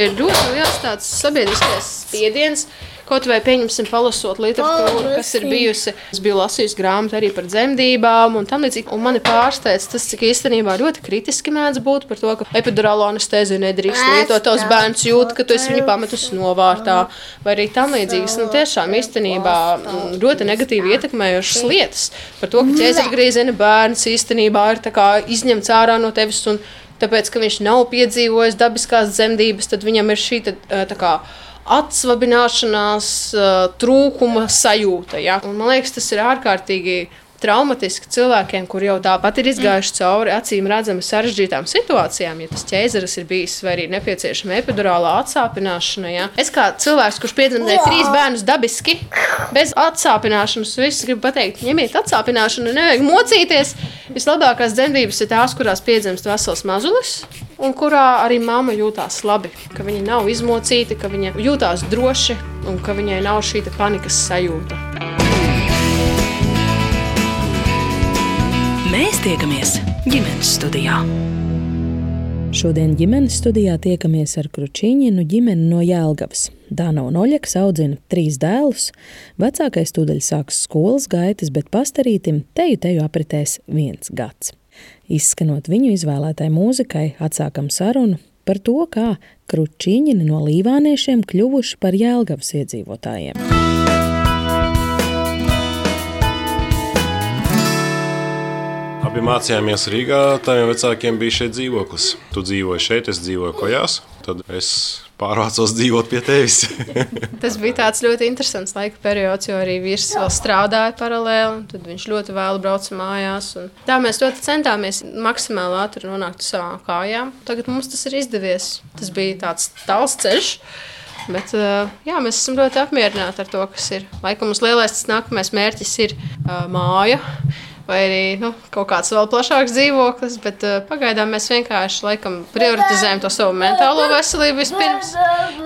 Ir ļoti liels tāds sabiedriskais spiediens, Kaut vai pieņemsim, palasot literatūru, kas ir bijusi. Es biju lasījis grāmatu arī par dzemdībām un tam līdzīgi. Un mani pārsteidz tas, cik īstenībā ļoti kritiski mēdz būt par to, ka epidurālo anesteziju nedrīkst lietot. Tavs bērns jūt, ka tu esi viņu pametus novārtā vai arī tam līdzīgas. Nu, tiešām īstenībā mm, ļoti negatīvi ietekmējošas lietas par to, ka ķēzergrīzena bērns īstenībā ir izņemts ārā no tevis. Un, Tāpēc, ka viņš nav piedzīvojis dabiskās dzemdības, tad viņam ir šī tā kā atsvabināšanās, trūkuma sajūta. Ja? Un, man liekas, tas ir ārkārtīgi traumatiski cilvēkiem, kur jau tāpat ir izgājuši cauri acīm redzami sarežģītām situācijām, ja tas ķēzeris ir bijis vai arī nepieciešama epidurālā atsāpināšana. Ja. Es kā cilvēks, kurš piedzemdēja trīs bērnus dabiski, bez atsāpināšanas, viss gribu pateikt, ņemiet atsāpināšanu, nevajag mocīties. Vislabākās dzemdības ir tās, kurās piedzimst vesels mazulis. Un kurā arī mamma jūtas labi, ka viņa nav izmocīta, ka viņa jūtas droši un ka viņai nav šī panikas sajūta. Mēs tiekamies ģimenes studijā. Šodien ģimenes studijā tiekamies ar Kručīņinu ģimeni no Jēlgavas. Dāna un Oļeks audzina trīs dēlus. Vecākais tūdaļ sāks skolas gaitas, bet pastarītim teju teju apritēs viens gads. Izskanot viņu izvēlētai mūzikai, atsākam sarunu par to, kā Kručīņini no līvāniešiem kļuvuši par Jēlgavas iedzīvotājiem. Abi mācījāmies Rīgā. Taviem vecākiem bija šeit dzīvoklis. Tu dzīvoji šeit, es dzīvoju kojās. Tad es pārvācos dzīvot pie tevis. Tas bija tāds ļoti interesants laika periods, jo arī vīrs vēl strādāja paralēli. Tad viņš ļoti vēlu brauca mājās. Tā mēs ļoti centāmies maksimāli ātri nonākt uz savām kājām. Tagad mums tas ir izdevies. Tas bija tāds tāls ceļš. Bet, jā, mēs esam ļoti apmierināti ar to, kas ir. Laikam mums lielais nākamais mērķis ir māja vai arī nu, kaut kāds vēl plašāks dzīvoklis. Bet uh, pagaidām mēs vienkārši laikam, prioritizējam to savu mentālo veselību vispirms.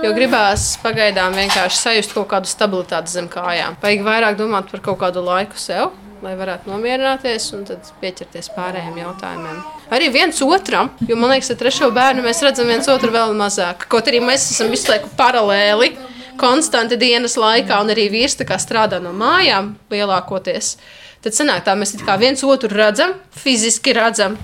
Jo gribās pagaidām vienkārši sajust kaut kādu stabilitāti zem kājām. Vajag vairāk domāt par kaut kādu laiku sev. Lai varētu nomierināties un tad pieķerties pārējiem jautājumiem. Arī viens otram, jo man liekas, ka trešo bērnu mēs redzam viens otru vēl mazāk. Kaut arī mēs esam visu laiku paralēli, konstanti dienas laikā, un arī vīrs strādā no mājām lielākoties. Uh, Tad sanāk, tā mēs viens otru redzam, fiziski redzam.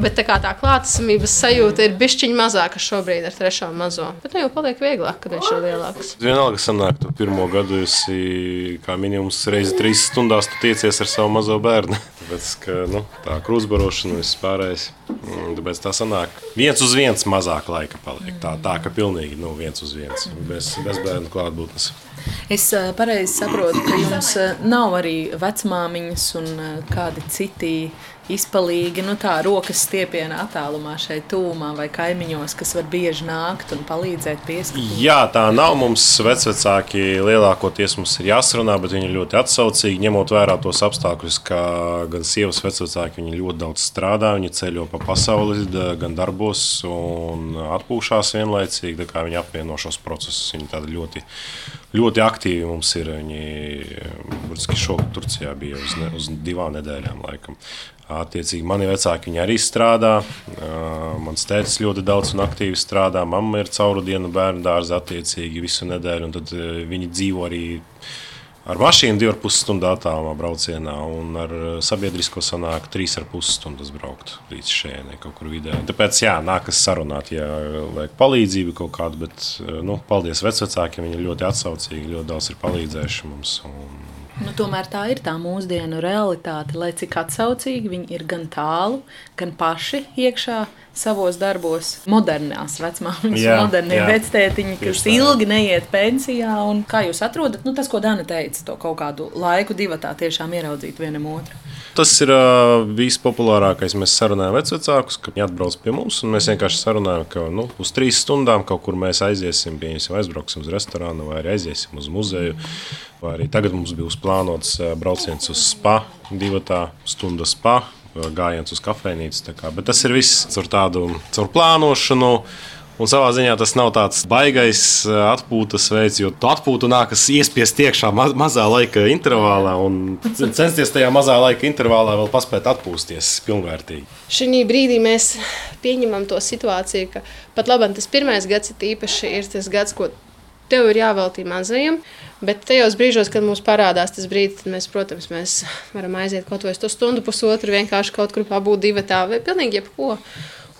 Bet tā, tā klātesamības sajūta ir bišķiņa mazāka šobrīd ar trešo mazo. Bet nu jau paliek vieglāk, kad viņš ir lielāks. Vienalga, sanāk, tu pirmo gadu esi kā minimums reizi trīs stundās tiecies ar savu mazo bērnu. Tāpēc, ka, nu, tā krūzbarošana viss pārējais. Mm, tāpēc tā sanāk, viens uz viens mazāk laika paliek. Tā, tā ka pilnīgi nu, viens uz viens, bez, bez bērnu klātbūtnes. Es pareizi saprotu, ka jums nav arī vecmāmiņas un kādi citi izpalīgi, nu tā rokas stiepiena attālumā šeit tūmā vai kaimiņos, kas var bieži nākt un palīdzēt pieskatīt? Jā, tā nav. Mums vecvecāki lielākoties mums ir jāsarunā, bet viņi ir ļoti atsaucīgi, ņemot vērā tos apstākļus, ka gan sievas vecvecāki viņi ļoti daudz strādā, viņi ceļo pa pasauli, gan darbos un atpūšās vienlaicīgi, tā kā viņi apvieno šos procesus. Viņi tādi ļoti ļoti aktīvi mums ir. Viņi burtiski šogad Turcijā bija uz, ne, uz divām nedēļām. Laikam. Attiecīgi, mani vecāki arī strādā. Mans tēvs ļoti daudz un aktīvi strādā. Mamma ir cauru dienu bērnu dārzā attiecīgi visu nedēļu. Tad viņi dzīvo arī ar mašīnu 2,5 stundu attālumā braucienā, un ar sabiedrisko sanāk 3,5 stundas braukt līdz šeit, kaut kur vidē. Tāpēc, jā, nākas sarunāt, ja vajag palīdzību kaut kādu, bet, nu, paldies vecvecākiem, viņi ir ļoti atsaucīgi, ļoti daudz ir palīdzējuši mums. Un, Nu, tomēr tā ir tā mūsdienu realitāte, lai cik atsaucīgi viņi ir gan tālu, gan paši iekšā savos darbos. Modernās vecmāmiņas, modernie vectētiņi, kas tā. ilgi neiet pensijā. Kā jūs atrodat nu, tas, ko Dana teica, to kaut kādu laiku divatā tiešām ieraudzīt vienam otru? Tas ir uh, vispopulārākais. Mēs sarunājam vecākus, ka viņi atbrauc pie mums. Mēs vienkārši sarunājam, ka nu, uz trīs stundām kaut kur mēs aiziesim, pieņemsim, aizbrauksim uz restorānu vai aiziesim uz muzeju. Vai arī tagad mums bija plānots brauciens uz spa, divu stundu spa, gājiens uz kafejnīcu. Bet tas ir viss caur tādu caur plānošanu. Un savā ziņā tas nav tāds baisais eh, atpūtas veids, jo tu atpūtu nākas iespiest iekšā ma mazā laika intervālā un censties tajā mazā laika intervālā vēl paspēt atpūsties pilnvērtīgi. Šī brīdī mēs pieņemam to situāciju, ka pat labi, tas pirmais gads ir īpaši ir tas gads, ko tev ir jāveltī mazajam. Bet tajos brīžos, kad mums parādās tas brīdis, tad mēs, protams, mēs varam aiziet kaut vai uz stundu, pusotru, vienkārši kaut kur pabūt divi tā vai pilnīgi jebko.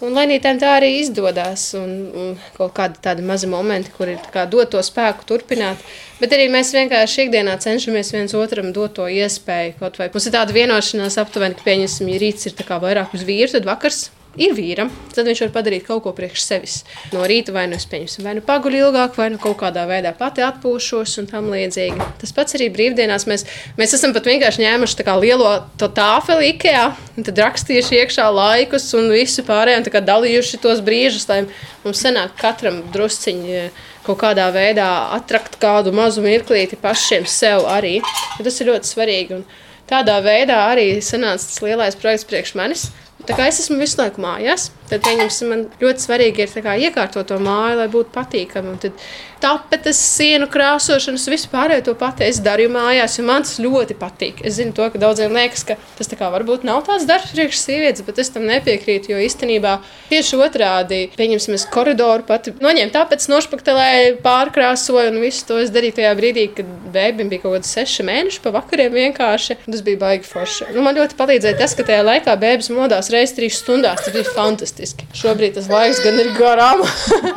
Un Lainītēm tā arī izdodas. Un, un kaut kādi tādi mazi momenti, kur ir dot to spēku turpināt. Bet arī mēs vienkārši ikdienā cenšamies viens otram dot to iespēju. Kaut vai mums ir tāda vienošanās aptuveni, ka, pieņemsim, ja rīts ir vairāk uz vīru, tad vakars ir vīram, tad viņš var padarīt kaut ko priekš sevis. No rīta vai nu es pieņemsim, vai nu paguļu ilgāk, vai nu kaut kādā veidā pati atpūšos un tam līdzīgi. Tas pats arī brīvdienās. Mēs, mēs esam pat vienkārši ņēmuši lielo tāfeli IKEA, un tad rakstījuši iekšā laikus un visu pārējo, un dalījuši tos brīžus, lai mums sanāk katram drusciņi eh, kaut kādā veidā atrakt kādu mazu mirklīti pašiem sev arī. Tas ir ļoti svarīgi. Un tādā veidā arī sanāca tas lielais projekts priekš manis Tā kā es esmu visu laiku mājās, tad man ļoti svarīgi ir kā, iekārtot to māju, lai būtu patīkami. Tad tapetes, sienu krāsošanas, vispār to pati es daru mājās, jo man tas ļoti patīk. Es zinu, to, ka daudziem liekas, ka tas varbūt nav tāds darbs priekš sievietes, bet es tam nepiekrītu. Jo īstenībā tieši otrādi, pieņemsim, es koridoru pati noņēmu tāpēc nošpaktelēju, pārkrāsoju un visu to es darīju tajā brīdī, kad bērnam bija kaut kāds seši mēneši pa vakariem vienkārši. Tas bija baigi forši. Nu, man ļoti palīdzēja tas, ka tajā laikā bērns modās reizes trīs stundās. Tas bija fantastiski. Šobrīd tas laiks gan ir garām.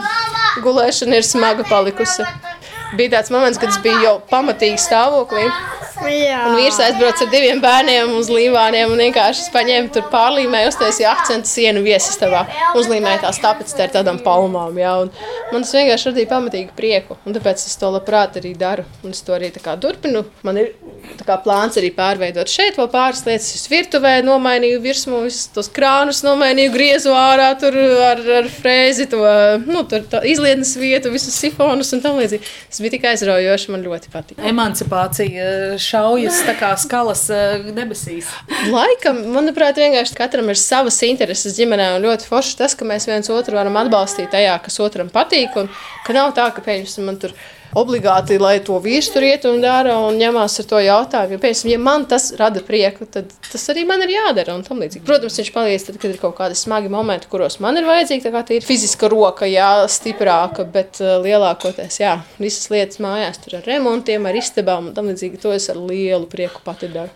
Gulēšana ir smaga palikusi. Bija tāds moments, kad es biju jau pamatīgi stāvoklī. Jā. Un vīrs aizbrauca ar diviem bērniem uz līvāniem un vienkārši paņēma tur pārlīmēja, uztaisīja akcentu sienu viesistabā. Uzlīmēja tās tāpēc ar tādām palmām. Jā. Un man tas vienkārši radīja pamatīgu prieku. Un tāpēc es to labprāt arī daru. Un es to arī turpinu. Man ir kā, plāns arī pārveidot šeit vēl pāris lietas. Es virtuvē nomainīju virsmu, visus tos krānus nomainīju, griezu ārā tur ar, ar frēzi, to nu, izlietnes vietu, visus sifonus un tam līdzīgi. Tas bija tik aizraujoši. Man ļoti patīk. Emancipācija šaujas kā skalas eh, debesīs. Laikam, manuprāt, vienkārši katram ir savas intereses ģimenē. Un ļoti forši tas, ka mēs viens otru varam atbalstīt tajā, kas otram patīk. Un ka nav tā, ka pēkšņi man tur ir obligāti, lai to vīrs tur iet un dara un ņemās ar to jautājumu. Jo, piemēram, ja man tas rada prieku, tad tas arī man ir jādara. Protams, viņš palīdz, tad, kad ir kaut kādi smagi momenti, kuros man ir vajadzīga tā ir fiziska roka, jā, stiprāka, bet uh, lielākoties, jā, visas lietas mājās tur ar remontiem, ar istabām un tam līdzīgi. To es ar lielu prieku pati daru.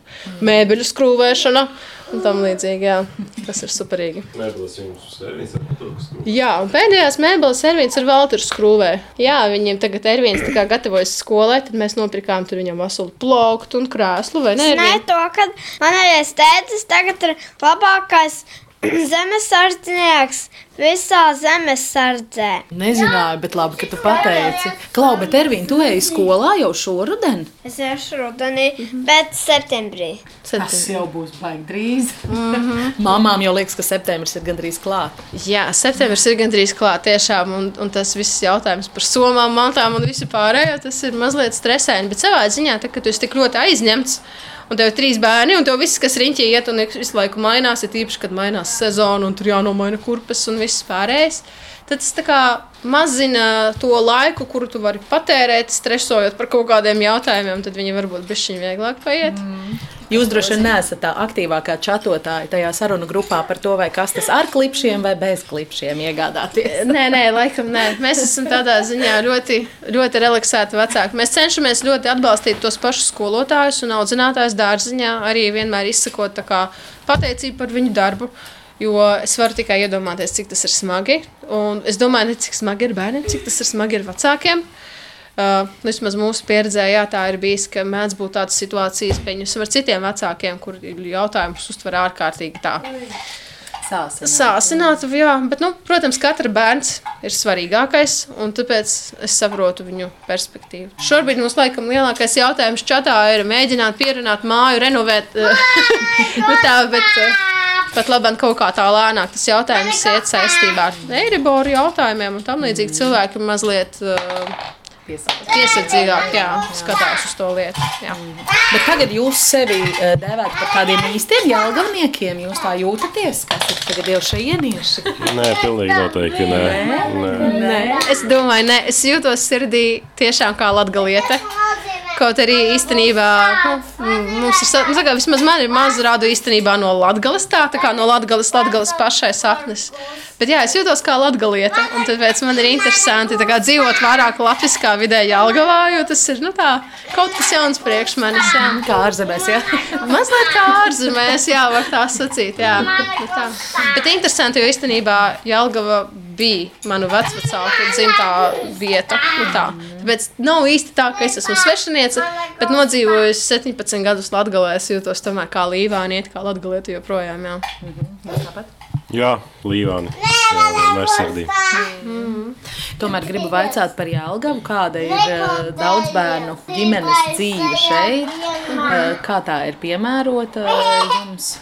Mēbeļu skrūvēšana un tam līdzīgi. Jā. Tas ir superīgi. Mēbeles jums servīns ar Valters skrūvē. Jā, un pēdējās mēbeles servīns ar Valters skrūvē. Jā, viņiem tagad Ervīns tā kā gatavojas skolai, tad mēs nopirkām tur viņam veselu plauktu un krēslu, vai ne? Nē, to, ka manējais tētis tagad ir labākais zemesardznieks visā zemesardzē. Nezināju, bet labi, ka tu pateici. Klau, bet Ervīna, tu ej skolā jau šoruden? Es iešu rudenī, mm -hmm. bet septembrī. septembrī. Tas jau būs baigi drīz. Mm -hmm. Māmām jau liekas, ka septembris ir gandrīz klāt. Jā, septembris ir gandrīz klāt tiešām, un, un tas viss jautājums par somām, mantām un visu pārējo, tas ir mazliet stresaini, bet savā ziņā, tā, ka tu esi tik ļoti aizņemts, un tev ir trīs bērni, un tev viss, kas riņķī iet, un visu laiku mainās, ir īpaši, kad mainās sezona, un tur jānomaina kurpes un viss pārējais. Tad tas kā mazina to laiku, kuru tu vari patērēt, stresojot par kaut kādiem jautājumiem, tad viņi varbūt bišķiņi vieglāk paiet. Mm. Jūs droši vien neesat tā aktīvākā čatotāja tajā sarunu grupā par to, kas tas ar klipšiem vai bez klipšiem iegādāties. nē, nē, laikam nē. Mēs esam tādā ziņā ļoti, ļoti relaksēti vecāki. Mēs cenšamies ļoti atbalstīt tos pašus skolotājus un audzinātājus dārziņā, arī vienmēr izsakot pateicību par viņu darbu. Jo es varu tikai iedomāties, cik tas ir smagi. Un es domāju, ne cik smagi ir bērniem, cik tas ir smagi ir vecākiem. Uh, vismaz mūsu pieredzē, jā, tā ir bijis, ka mēdz būt tādas situācijas, pieņemsim, ar citiem vecākiem, kur jautājumus uztver ārkārtīgi tā. Sāsinātu. Sāsinātu, jā, bet, nu, protams, katra bērns ir svarīgākais, un tāpēc es saprotu viņu perspektīvu. Šobrīd mums laikam lielākais jautājums čatā ir mēģināt pierunāt māju, renovēt. nu, tā, bet, pat labāk kaut kā tā lēnāk tas jautājums iet saistībā ar Eiriboru jautājumiem un tam līdzīgi cilvēki mazliet. Uh, piesardzīgāk jā, skatās uz to lietu. Jā. Bet tagad jūs sevi uh, dēvējat par tādiem īstiem jēlgavniekiem. Jūs tā jūtaties, kas ir tagad jau šie ienieši? Nē, pilnīgi noteikti nē. Nē. nē. nē. Es domāju, nē, es jūtos sirdī tiešām kā latgaliete. Kaut arī īstenībā nu, mums ir, nu, kā, vismaz man ir maz rādu īstenībā no Latgales tā, tā kā no Latgales, Latgales pašai saknes. Bet jā, es jūtos kā latgalieta, un tāpēc man ir interesanti kā, dzīvot vairāk latviskā vidē Jelgavā, jo tas ir, nu tā, kaut kas jauns priekš manis, jā. Kā ārzemēs, jā? Mazliet kā ārzemēs, jā, var tā sacīt, jā. Bet, tā. Bet interesanti, jo īstenībā Jelgava bija manu vecvecāku dzimtā vieta. Nu tā. Tāpēc nav īsti tā, ka es esmu svešiniece, bet nodzīvojusi 17 gadus Latvijā. Es jūtos tomēr kā līvānieti, kā latgalieti joprojām. Jā. Mhm. Tāpat. Jā, Līvāni. Jā, vienmēr sirdī. Mm. Tomēr gribu vaicāt par Jālgavu, kāda ir uh, daudz bērnu ģimenes dzīve šeit, uh, kā tā ir piemērota uh, jums,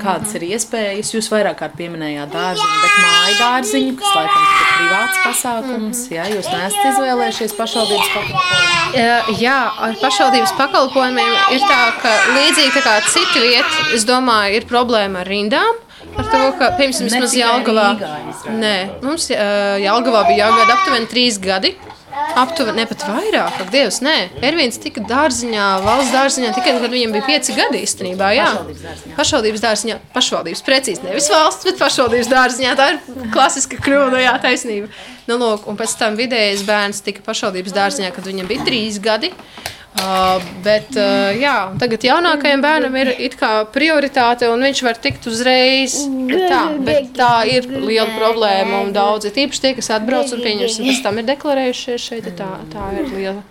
kādas ir iespējas. Jūs vairāk kārt pieminējāt dārziņu, bet māju dārziņu, kas laikam ir privāts pasākums, jā, jūs neesat izvēlējušies pašvaldības pakalpojumu. Jā, ar pašvaldības pakalpojumiem ir tā, ka līdzīgi tā kā cita vieta, es domāju, ir problēma ar rindām. Par to, ka, Ne vismaz tikai Jālgavā. Nē, mums Jālgavā bija jāgada aptuveni trīs gadi. Aptuveni, ne pat vairāk, ak, Dievs, nē. Ervīns tika dārziņā, valsts dārziņā tikai, kad viņam bija pieci gadi īstenībā, jā. Pašvaldības dārziņā. Pašvaldības dārziņā, pašvaldības precīzi, nevis valsts, bet pašvaldības dārziņā. Tā ir klasiska kļūda, jā, taisnība. Nu, lūk, un pēc tam vidējais bērns tika pašvaldības dārziņā, kad viņam bija trīs gadi. Uh, bet uh, jā, tagad jaunākajam bērnam ir prioritāte, un viņš var tikt uzreiz. Tā, bet tā ir liela problēma, daudzi tīpaši tie, kas atbrauc un pieņemsim, pēc tam ir deklarējušies šeit, tā, tā ir liela.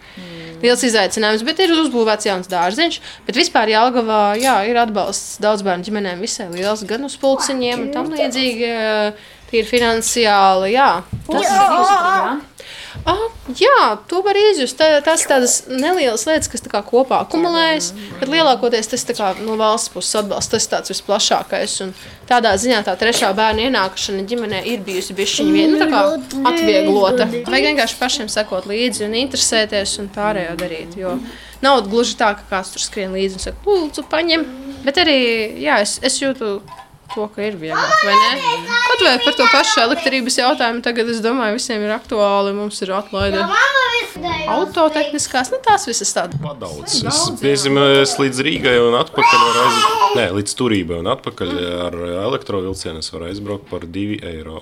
Liels izaicinājums, bet ir uzbūvēts jauns dārziņš. Bet vispār Jālgavā jā, ir atbalsts daudz bērnu ģimenēm visai liels, gan uz pulciņiem un tam līdzīgi. uh, Tīri finansiāli, jā. Tas ir jūsu Ah, jā, to var izjust. Tā, tas ir tādas nelielas lietas, kas kā kopā akumulējas. Bet lielākoties tas tā kā no valsts puses atbalsts, tas ir tāds visplašākais. Un tādā ziņā tā trešā bērna ienākšana ģimenē ir bijusi vien, nu, tā kā atvieglota. Vajag vienkārši pašiem sekot līdzi un interesēties un pārējo darīt. Jo nav gluži tā, ka kāds tur skrien līdzi un saka, lūdzu, paņem. Bet arī, jā, es, es jūtu to, ka ir vieglāk, vai ne? Kaut vai par to pašu elektrības jautājumu tagad, es domāju, visiem ir aktuāli. Mums ir atlaide autotehniskās, nu tās visas tādas. Daudz. Es, es līdz Rīgai un atpakaļ aizbraukt, ne, līdz Turībai un atpakaļ ar elektrovilcienu es varu aizbraukt par 2,10 eiro.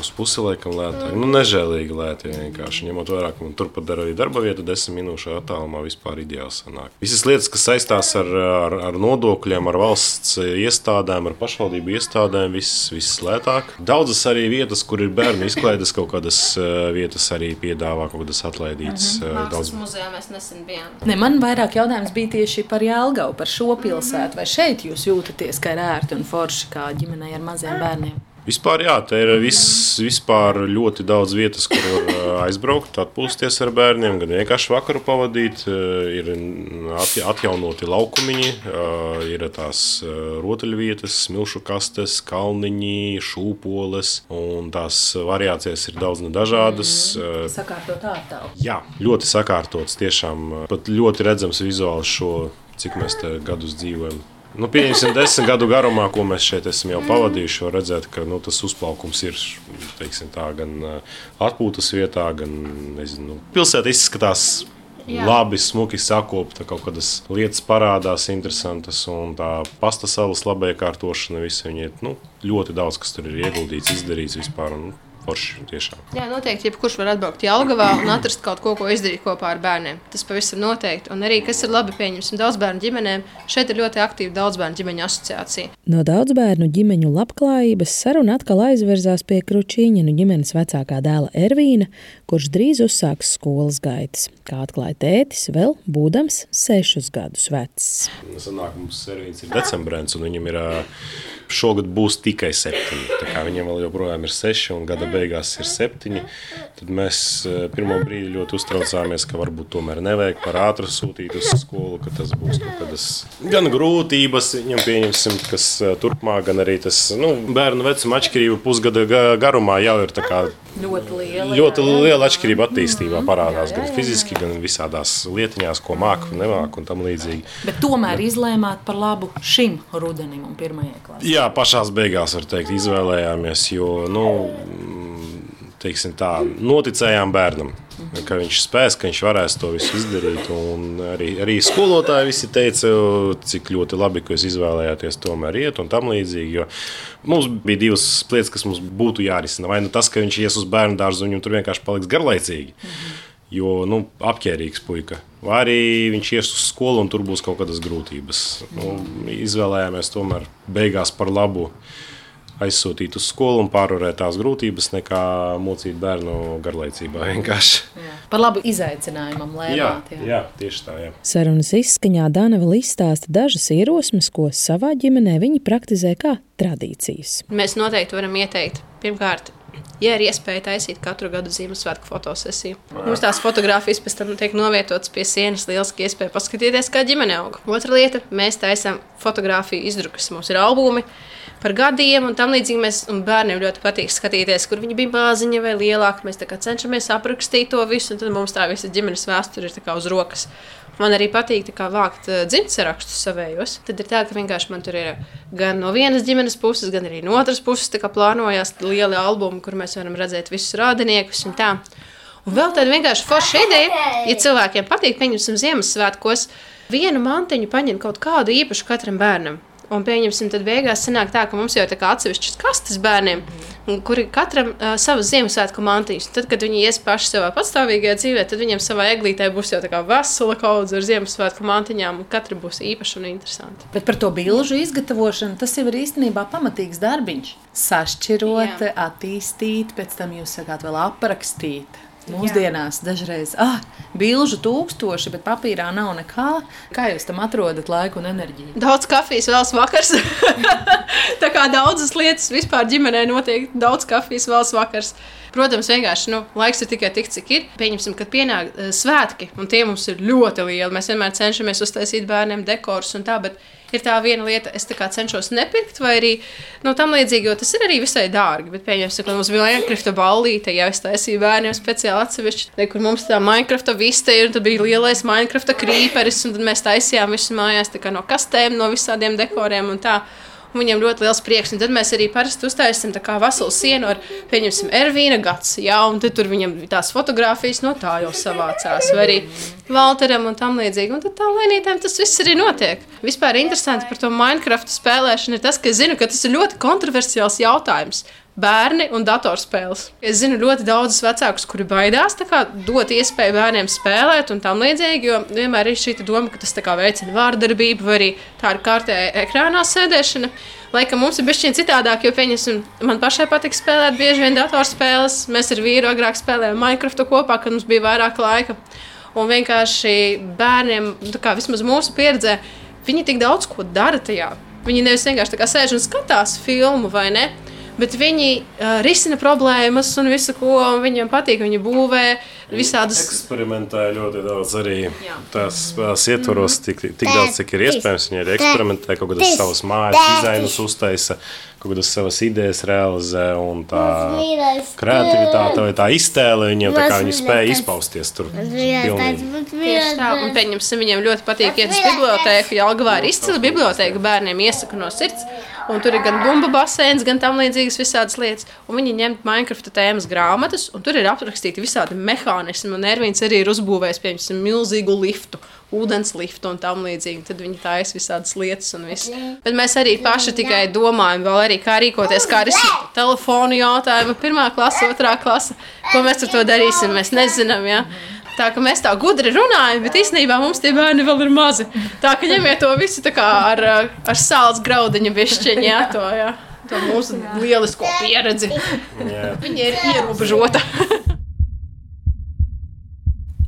Uz pusi laikam lētāk. Nu, nežēlīgi lēti vienkārši. Ņemot vērā, ka man turpat dara arī darba vieta, 10 minūšu attālumā vispār ideāli sanāk. Visas lietas, kas saistās ar, ar, ar nodokļiem, ar valsts iestādēm, ar pašvaldību iestādēm, viss, viss lētāk. Daudzas arī vietas, kur ir bērnu izklaides, kaut kādas eh, vietas arī piedāvā kaut kādas atlaidītas. eh, Mākslas Daudz muzejā mēs nesen bijām. Ne, man vairāk jautājums bija tieši par Jālgavu, par šo pilsētu. Vai šeit jūs jūtaties, ka ir ērti un forši kā ģimenei ar maziem bērniem? Vispār, jā, te ir viss, vispār ļoti daudz vietas, kur aizbraukt, atpūsties ar bērniem, gan vienkārši vakaru pavadīt. Ir atja- atjaunoti laukumiņi, ir tās rotaļvietas, smilšu kastes, kalniņi, šūpoles, un tās variācijas ir daudz un dažādas. ā, Sakārtot ārtālu. Jā, ļoti sakārtots. Tiešām pat ļoti redzams vizuāli šo, cik mēs te gadus dzīvojam. Nu, pieņemsim, desmit gadu garumā, ko mēs šeit esam jau pavadījuši, var redzēt, ka nu, tas uzplaukums ir teiksim, tā, gan atpūtas vietā, gan nezinu, pilsēta izskatās. Jā. Labi, smuki sakopta, kaut kādas lietas parādās, interesantas, un tā pasta salas labiekārtošana, visi viņi ir nu, ļoti daudz, kas tur ir ieguldīts, izdarīts vispār. Nu, forši tiešām. Jā, noteikti. Jebkurš var atbraukt Jālgavā un atrast kaut ko, ko izdarīt kopā ar bērniem. Tas pavisam noteikti. Un arī, kas ir labi, pieņemsim daudz bērnu ģimenēm, šeit ir ļoti aktīva daudz bērnu ģimeņu asociācija. No daudz bērnu ģimeņu labklājības saruna atkal aizvērsās pie Kručīņinu ģimenes vecākā dēla Ervīna, kurš drīz uzsāks skolas gaitas. Kā atklāja tētis, vēl būdams sešus gadus vecs. Sanāk, mums servīns ir decembrēns, un viņam ir šogad būs tikai septiņi. Tā kā viņam vēl joprojām ir seši, un gada beigās ir septiņi. Tad mēs ā, pirmo brīdi ļoti uztraucāmies, ka varbūt tomēr nevajag par ātru sūtīt uz skolu, ka tas būs kaut kādas gan grūtības viņam pieņemsim, kas ā, turpmāk, gan arī tas nu, bērnu vecuma atšķirība pusgada ga- garumā jau ir tā kā Ļoti liela. Ļoti liela atšķirība attīstībā parādās gan fiziski, gan visādās lietiņās, ko māku un nemāku un tam līdzīgi. Bet tomēr izlēmāt par labu šim rudenim un pirmajai klasē. Jā, pašā beigās var teikt, izvēlējāmies, jo nu, teiksim tā, noticējām bērnam. Ka viņš spēs, ka viņš varēs to visu izdarīt. Un Arī, arī skolotāji visi teica, cik ļoti labi, ka jūs izvēlējāties tomēr iet un tam līdzīgi. Jo mums bija divas lietas, kas mums būtu jārisina. Vai nu tas, ka viņš ies uz bērnu dārzu un viņam tur vienkārši paliks garlaicīgi. Jo nu, apģērbīgs puika. Vai arī viņš ies uz skolu un tur būs kaut kādas grūtības. Nu, izvēlējāmies tomēr beigās par labu aizsūtīt uz skolu un pārvarēt tās grūtības, nekā mocīt bērnu garlaicībā. vienkārši. Par labu izaicinājumam Jā, lēmāt. jā. jā, tieši tā. Jā. Sarunas izskaņā Dana vēl izstāsta dažas ierosmes, ko savā ģimenē viņi praktizē kā tradīcijas. Mēs noteikti varam ieteikt, pirmkārt, ja ir iespēja taisīt katru gadu Ziemassvētku fotosesiju. Mums tās fotogrāfijas pēc tam tiek novietotas pie sienas, lieliski iespēja paskatīties, kā ģimene aug. Otra lieta - mēs taisām fotografiju izdrukas. Mums ir albumi. Par gadiem un tam līdzīgi. Mēs, un bērniem ļoti patīk skatīties, kur viņi bija maziņi vai lielāki. Mēs cenšamies aprakstīt to visu, un tad mums tā visa ģimenes vēsture ir uz rokas. Man arī patīk kā, vākt uh, dzimtes rakstus savējos. Tad ir tā, ka vienkārši man tur ir gan no vienas ģimenes puses, gan arī no otras puses plānojas lieli albumi, kur mēs varam redzēt visus rādiniekus un tā. Un vēl tāda vienkārši forša ideja, ja cilvēkiem patīk, pieņemsim Ziemassvētkos, vienu mantiņu paņemt kaut kādu īpašu katram bērnam. Un pieņemsim, tad beigās sanāk tā, ka mums jau ir atsevišķas kastes bērniem, kuri katram uh, savas Ziemassvētku mantiņas. Tad, kad viņi ies paši savā patstāvīgajā dzīvē, tad viņiem savā eglītē būs jau tā kā vesela kaudze ar Ziemassvētku mantiņām, un katra būs īpaša un interesanta. Bet par to bilžu izgatavošanu tas jau ir īstenībā pamatīgs darbiņš. Sašķirot, Jā. attīstīt, pēc tam jūs sakāt vēl aprakstīt. Mūsdienās Jā. dažreiz ah, bilžu tūkstoši, bet papīrā nav nekā. Kā jūs tam atrodat laiku un enerģiju? Daudz kafijas vēlas vakars. Tā kā daudzas lietas vispār ģimenē notiek, daudz kafijas vēlas vakars. Protams, vienkārši nu, laiks ir tikai tik, cik ir. Pieņemsim, kad pienāk uh, svētki, un tie mums ir ļoti lieli. Mēs vienmēr cenšamies uztaisīt bērniem dekorus un tā, bet ir tā viena lieta, es cenšos nepirkt, vai arī nu, tam līdzīgi, jo tas ir arī visai dārgi. Bet, pieņemsim, ka mums bija Minecraft ballīte, ja es taisīju bērniem speciāli atsevišķi, kur mums tā Minecraft viste ir, tad bija lielais Minecraft krīperis, un tad mēs taisījām visu mājās no kastēm, no visādiem dekoriem un tā. Viņam ļoti liels prieks. Un tad mēs arī parasti uztaisām veselu sienu ar, pieņemsim, Ervīna gads. Jā, un tur viņam tās fotogrāfijas no tā jau savācās. Vai arī Valteram un tam līdzīgi. Un tad tā lēnītēm tas viss arī notiek. Vispār interesanti par to Minecraft spēlēšanu ir tas, ka es zinu, ka tas ir ļoti kontroversiāls jautājums bērni un datorspēles. Es zinu ļoti daudzus vecākus, kuri baidās kā, dot iespēju bērniem spēlēt un tam līdzīgi, jo vienmēr ir šī doma, ka tas veicina vārdarbību vai arī tā ir kārtēja ekrānā sēdēšana. Laikam mums ir bijis citādāk, jo pieņemsim, man pašai patīk spēlēt bieži vien datorspēles. Mēs ar vīru agrāk spēlējām Minecraft kopā, kad mums bija vairāk laika. Un vienkārši bērniem, kā vismaz mūsu pieredzē, viņi tik daudz ko dara tajā. Viņi nevis vienkārši sēž un skatās filmu vai ne bet viņi uh, risina problēmas un visu, ko viņiem patīk. Viņi būvē visādas. Eksperimentēja ļoti daudz arī Jā. tās spēles ietvaros, tik, tik daudz, cik ir iespējams. Viņi arī eksperimentē, kaut kādas savas mājas dizainus uztaisa, kaut kādas savas idejas realizē un tā kreativitāte vai tā iztēle viņiem tā kā viņi spēja izpausties tur. Tieši tā, un pieņemsim, viņiem ļoti patīk iet uz bibliotēku. Jelgavā ir izcila bibliotēka bērniem iesaka no sirds. Un tur ir gan bumbu basēns, gan tam līdzīgas visādas lietas. Un viņi ņem Minecraft tēmas grāmatas, un tur ir aprakstīti visādi mehānismi. Un Ervīns arī ir uzbūvējis, piemēram, milzīgu liftu ūdens liftu un tam līdzīgi. Tad viņi taisa visādas lietas un viss. Bet mēs arī paši tikai domājam, vēl arī kā rīkoties, kā risināt telefonu jautājumu. Pirmā klase, otrā klase. Ko mēs ar to darīsim, mēs nezinām. Ja? Tā kā mēs tā gudri runājam, bet īstenībā mums tie bērni vēl ir mazi. Tā kā ņemiet to visu ar, ar sāls graudiņa bišķiņu, jā, to, jā, to mūsu lielisko pieredzi. Jā. Viņa ir ierobežota.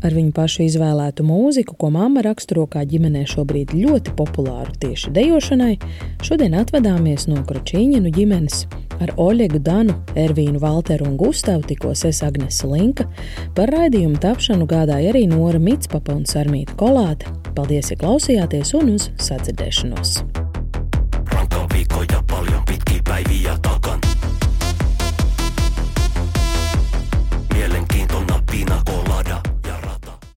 Ar viņu pašu izvēlētu mūziku, ko mamma raksturo kā ģimenē šobrīd ļoti populāru tieši dejošanai, šodien atvadāmies no Kročīņinu ģimenes. Ar Oļegu Danu, Ervīnu Valteru un Gustavu tikos es Agnese Linka. Par raidījumu tapšanu gādāja arī Nora Mitspapa un Sarmīta Kolāte. Paldies, ja klausījāties un uz sadzirdēšanos!